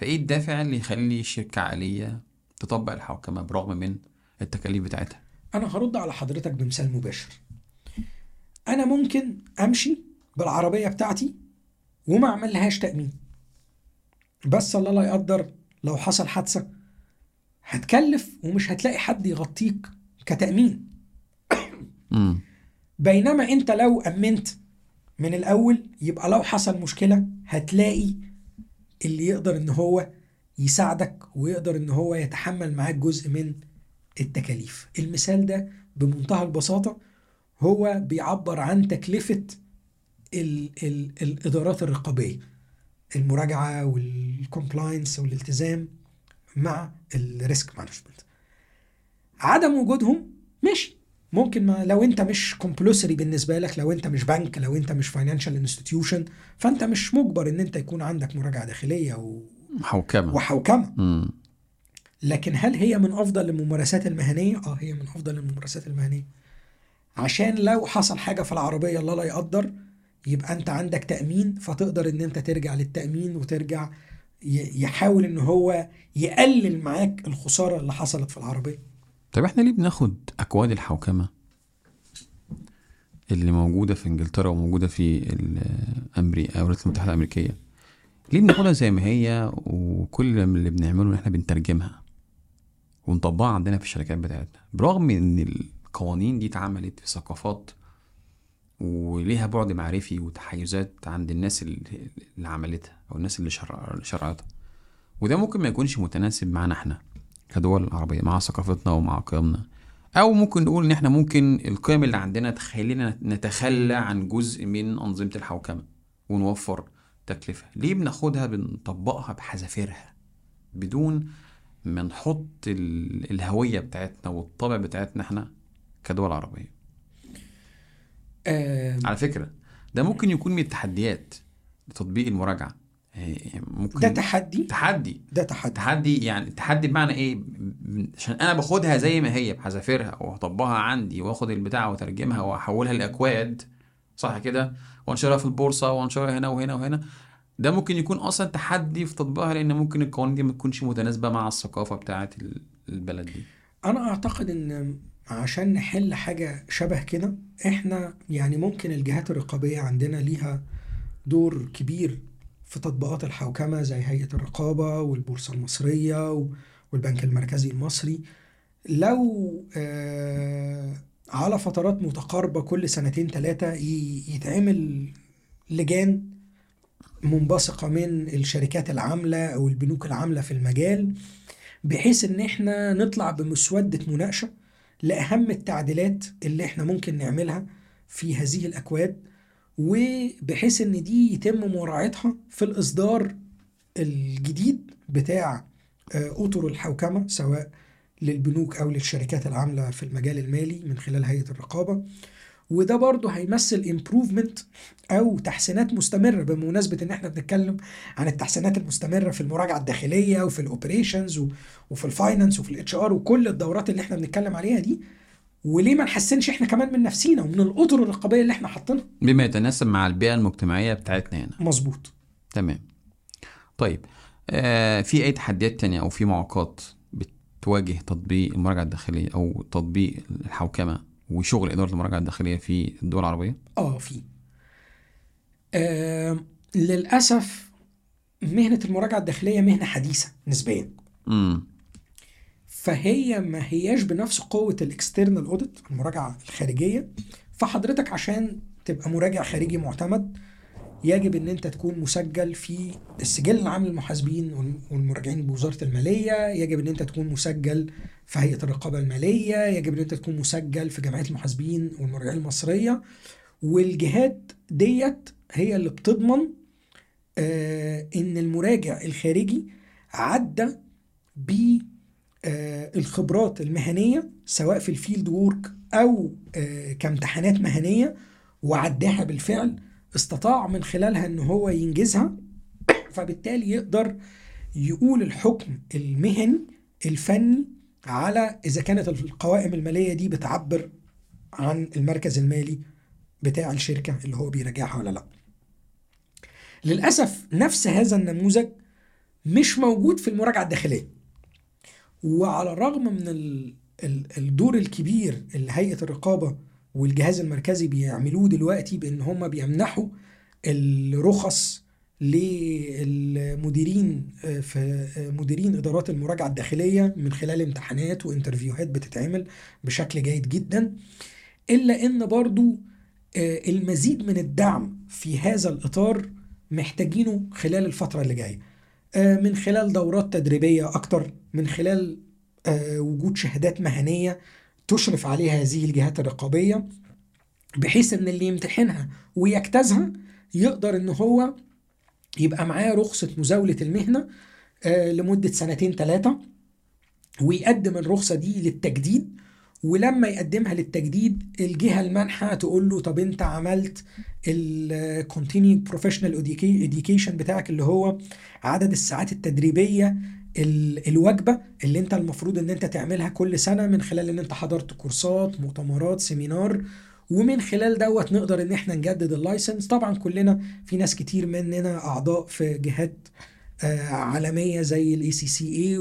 فإيه الدافع اللي يخلي شركه عائليه تطبق الحوكمة برغم من التكاليف بتاعتها؟ أنا هرد على حضرتك بمثال مباشر. أنا ممكن أمشي بالعربية بتاعتي وما أعملهاش تأمين. بس الله لا يقدر لو حصل حادثة هتكلف ومش هتلاقي حد يغطيك كتأمين. بينما أنت لو أمنت من الأول يبقى لو حصل مشكلة هتلاقي اللي يقدر إن هو يساعدك ويقدر إن هو يتحمل معاك جزء من التكاليف. المثال ده بمنتهى البساطة هو بيعبر عن تكلفة ال ال الإدارات الرقابية المراجعة وال compliance والالتزام مع ال risk management عدم وجودهم ماشي. ممكن ما لو انت مش compulsory بالنسبة لك لو انت مش بنك لو انت مش financial institution فانت مش مجبر ان انت يكون عندك مراجعة داخلية و- حوكمه وحوكمة. امم لكن هل هي من أفضل الممارسات المهنية؟ آه هي من أفضل الممارسات المهنية. عشان لو حصل حاجة في العربية الله لا يقدر يبقى انت عندك تأمين فتقدر ان انت ترجع للتأمين وترجع يحاول ان هو يقلل معاك الخسارة اللي حصلت في العربية. طيب إحنا ليه بناخد أكواد الحوكمة اللي موجودة في إنجلترا وموجودة في أمريكا الولايات المتحدة الأمريكية؟ ليه بناخدها زي ما هي وكل اللي بنعمله إن إحنا بنترجمها ونطبقها عندنا في الشركات بتاعتنا؟ برغم إن القوانين دي اتعملت في ثقافات وليها بعد معرفي وتحيزات عند الناس اللي عملتها أو الناس اللي شرعتها وده ممكن ما يكونش متناسب معانا إحنا. كدول عربية مع ثقافتنا ومع قيمنا. أو ممكن نقول إن إحنا ممكن القيم اللي عندنا تخلينا نتخلى عن جزء من أنظمة الحوكمة ونوفر تكلفة. ليه بناخدها؟ بنطبقها بحذافيرها بدون ما نحط ال- الهوية بتاعتنا والطابع بتاعتنا إحنا كدول عربية. على فكرة ده ممكن يكون من التحديات لتطبيق المراجعة. ممكن ده تحدي؟ تحدي. ده تحدي. تحدي يعني تحدي بمعنى إيه؟ عشان أنا باخدها زي ما هي بحذافيرها وأطبقها عندي وآخد البتاع وأترجمها وأحولها لأكواد. صح كده؟ وأنشرها في البورصة وأنشرها هنا وهنا وهنا. ده ممكن يكون أصلا تحدي في تطبيقها لأن ممكن القوانين دي ما تكونش متناسبة مع الثقافة بتاعه ال- البلد دي. أنا أعتقد إن عشان نحل حاجة شبه كده إحنا يعني ممكن الجهات الرقابية عندنا ليها دور كبير في تطبيقات الحوكمة زي هيئة الرقابة والبورصة المصرية و- والبنك المركزي المصري. لو آه على فترات متقاربة كل سنتين ثلاثة يتعمل لجان منبثقة من الشركات العاملة أو البنوك العاملة في المجال بحيث إن إحنا نطلع بمسودة مناقشة لأهم التعديلات اللي إحنا ممكن نعملها في هذه الأكواد وبحيث إن دي يتم مراعاتها في الإصدار الجديد بتاع آه، أطر الحوكمة سواء للبنوك أو للشركات العاملة في المجال المالي من خلال هيئة الرقابة. وده برضه هيمثل امبروفمنت أو تحسينات مستمرة بمناسبة إن إحنا بنتكلم عن التحسينات المستمرة في المراجعة الداخلية وفي ال operations وفي ال finance وفي ال HR وكل الدورات اللي إحنا بنتكلم عليها دي. وليه ما نحسنش إحنا كمان من نفسينا ومن الأطر الرقابية اللي إحنا حاطينها؟ بما يتناسب مع البيئة المجتمعية بتاعتنا هنا. مظبوط. تمام. طيب آه في أي تحديات تانية أو في معوقات بتواجه تطبيق المراجعة الداخلية أو تطبيق الحوكمة وشغل إدارة المراجعة الداخلية في الدول العربية؟ آه في. آه للأسف مهنة المراجعة الداخلية مهنة حديثة نسبيا. امم فهي ما هياش بنفس قوة ال external audit المراجعة الخارجية. فحضرتك عشان تبقى مراجع خارجي معتمد يجب إن أنت تكون مسجل في السجل العام للمحاسبين والم- والمراجعين بوزارة المالية. يجب إن أنت تكون مسجل في هيئة الرقابة المالية. يجب إن أنت تكون مسجل في جمعيه المحاسبين والمراجعين المصرية. والجهات ديت هي اللي بتضمن آه إن المراجع الخارجي عدى بالخبرات المهنية سواء في ال field work أو آه كامتحانات مهنية وعداها بالفعل استطاع من خلالها إن هو ينجزها فبالتالي يقدر يقول الحكم المهني الفني على إذا كانت القوائم المالية دي بتعبر عن المركز المالي بتاع الشركة اللي هو بيراجعها ولا لأ. للأسف نفس هذا النموذج مش موجود في المراجعة الداخلية. وعلى الرغم من ال- ال- الدور الكبير اللي هيئة الرقابة والجهاز المركزي بيعملوه دلوقتي بأن هم بيمنحوا الرخص للمديرين آه، في آه، مديرين إدارات المراجعة الداخلية من خلال امتحانات وانترفيوهات بتتعمل بشكل جيد جدا إلا إن برضو آه، المزيد من الدعم في هذا الإطار محتاجينه خلال الفترة اللي جاية. من خلال دورات تدريبية أكتر من خلال آه، وجود شهادات مهنية تشرف عليها هذه الجهات الرقابية بحيث إن اللي يمتحنها ويجتازها يقدر إن هو يبقى معاه رخصة مزاولة المهنة آه، لمدة سنتين ثلاثة ويقدم الرخصة دي للتجديد ولما يقدمها للتجديد الجهة المانحة تقول له طب انت عملت ال continuing professional educa- education بتاعك اللي هو عدد الساعات التدريبية ال- الواجبة اللي انت المفروض ان انت تعملها كل سنة من خلال ان انت حضرت كورسات مؤتمرات seminar ومن خلال دوت نقدر ان إحنا نجدد ال license طبعا كلنا في ناس كتير مننا أعضاء في جهات عالمية زي ال ACCA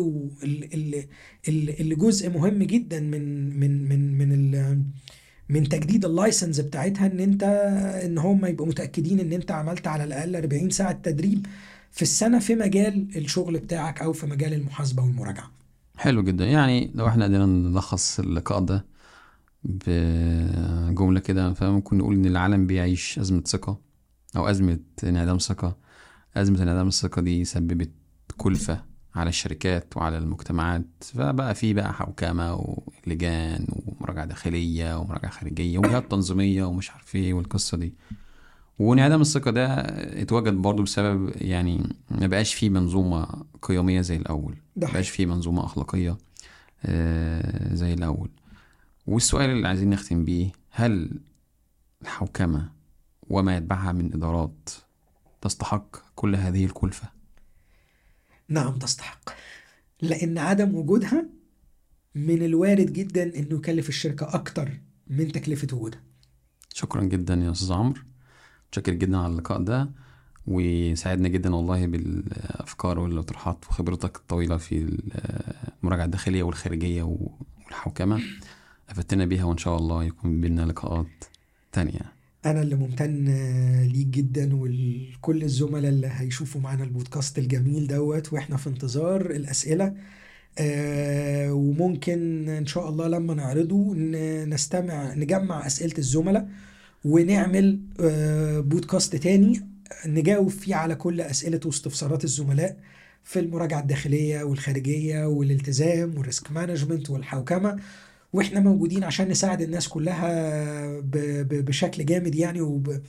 اللي جزء مهم جدا من من من من من تجديد ال license بتاعتها إن أنت إن هم يبقوا متأكدين إن أنت عملت على الأقل 40 ساعة تدريب في السنة في مجال الشغل بتاعك أو في مجال المحاسبة والمراجعة. حلو جدا. يعني لو إحنا قدرنا نلخص اللقاء ده بجملة كده فممكن نقول إن العالم بيعيش أزمة ثقة أو أزمة انعدام ثقة. أزمة انعدام الثقة دي سببت كلفة على الشركات وعلى المجتمعات فبقى في بقى حوكمة ولجان ومراجعة داخلية ومراجعة خارجية وجهات تنظيمية ومش عارف إيه والقصة دي. وانعدام الثقة ده اتوجد برضه بسبب يعني ما بقاش فيه منظومة قيمية زي الأول ما بقاش فيه منظومة أخلاقية آه، زي الأول. والسؤال اللي عايزين نختم بيه هل الحوكمة وما يتبعها من إدارات تستحق كل هذه الكلفة؟ نعم تستحق. لأن عدم وجودها من الوارد جدا إنه يكلف الشركة أكتر من تكلفة وجودها. شكرا جدا يا أستاذ عمرو. متشكر جدا على اللقاء ده وساعدنا جدا والله بالأفكار والأطروحات وخبرتك الطويلة في المراجعة الداخلية والخارجية والحوكمة. أفدتنا بيها وإن شاء الله يكون بينا لقاءات تانية. أنا اللي ممتن ليك جدا ولكل الزملاء اللي هيشوفوا معانا البودكاست الجميل دوت وإحنا في انتظار الأسئلة. آه، وممكن إن شاء الله لما نعرضه نستمع نجمع أسئلة الزملاء ونعمل آه، بودكاست تاني نجاوب فيه على كل أسئلة واستفسارات الزملاء في المراجعة الداخلية والخارجية والالتزام وال risk management والحوكمة. وإحنا موجودين عشان نساعد الناس كلها بشكل جامد يعني وب-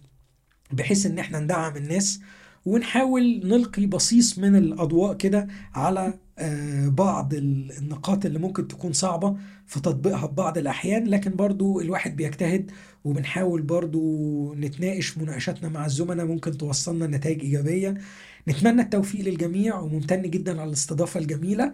بحيث إن إحنا ندعم الناس ونحاول نلقي بصيص من الأضواء كده على آه، بعض ال- النقاط اللي ممكن تكون صعبة في تطبيقها في بعض الأحيان. لكن برضو الواحد بيجتهد وبنحاول برضو نتناقش مناقشاتنا مع الزملاء ممكن توصلنا لنتائج إيجابية. نتمنى التوفيق للجميع وممتن جدا على الاستضافة الجميلة. آه،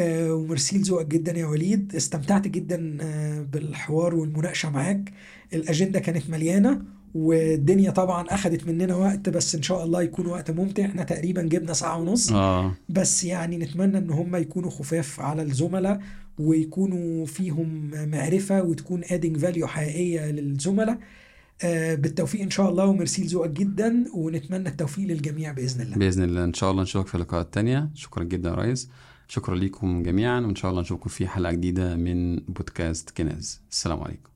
وميرسي لذوقك جدا يا وليد. استمتعت جدا آه، بالحوار والمناقشة معاك. الأجندة كانت مليانة والدنيا طبعا أخدت مننا وقت بس إن شاء الله يكون وقت ممتع. إحنا تقريبا جبنا ساعة ونص. آه. بس يعني نتمنى إن هم يكونوا خفاف على الزملاء ويكونوا فيهم معرفة وتكون adding value حقيقية للزملاء. آه، بالتوفيق إن شاء الله وميرسي لذوقك جدا ونتمنى التوفيق للجميع بإذن الله. بإذن الله. إن شاء الله نشوفك في لقاءات تانية شكرا جدا يا ريس. شكرا لكم جميعا وإن شاء الله نشوفكم في حلقة جديدة من بودكاست كناز السلام عليكم.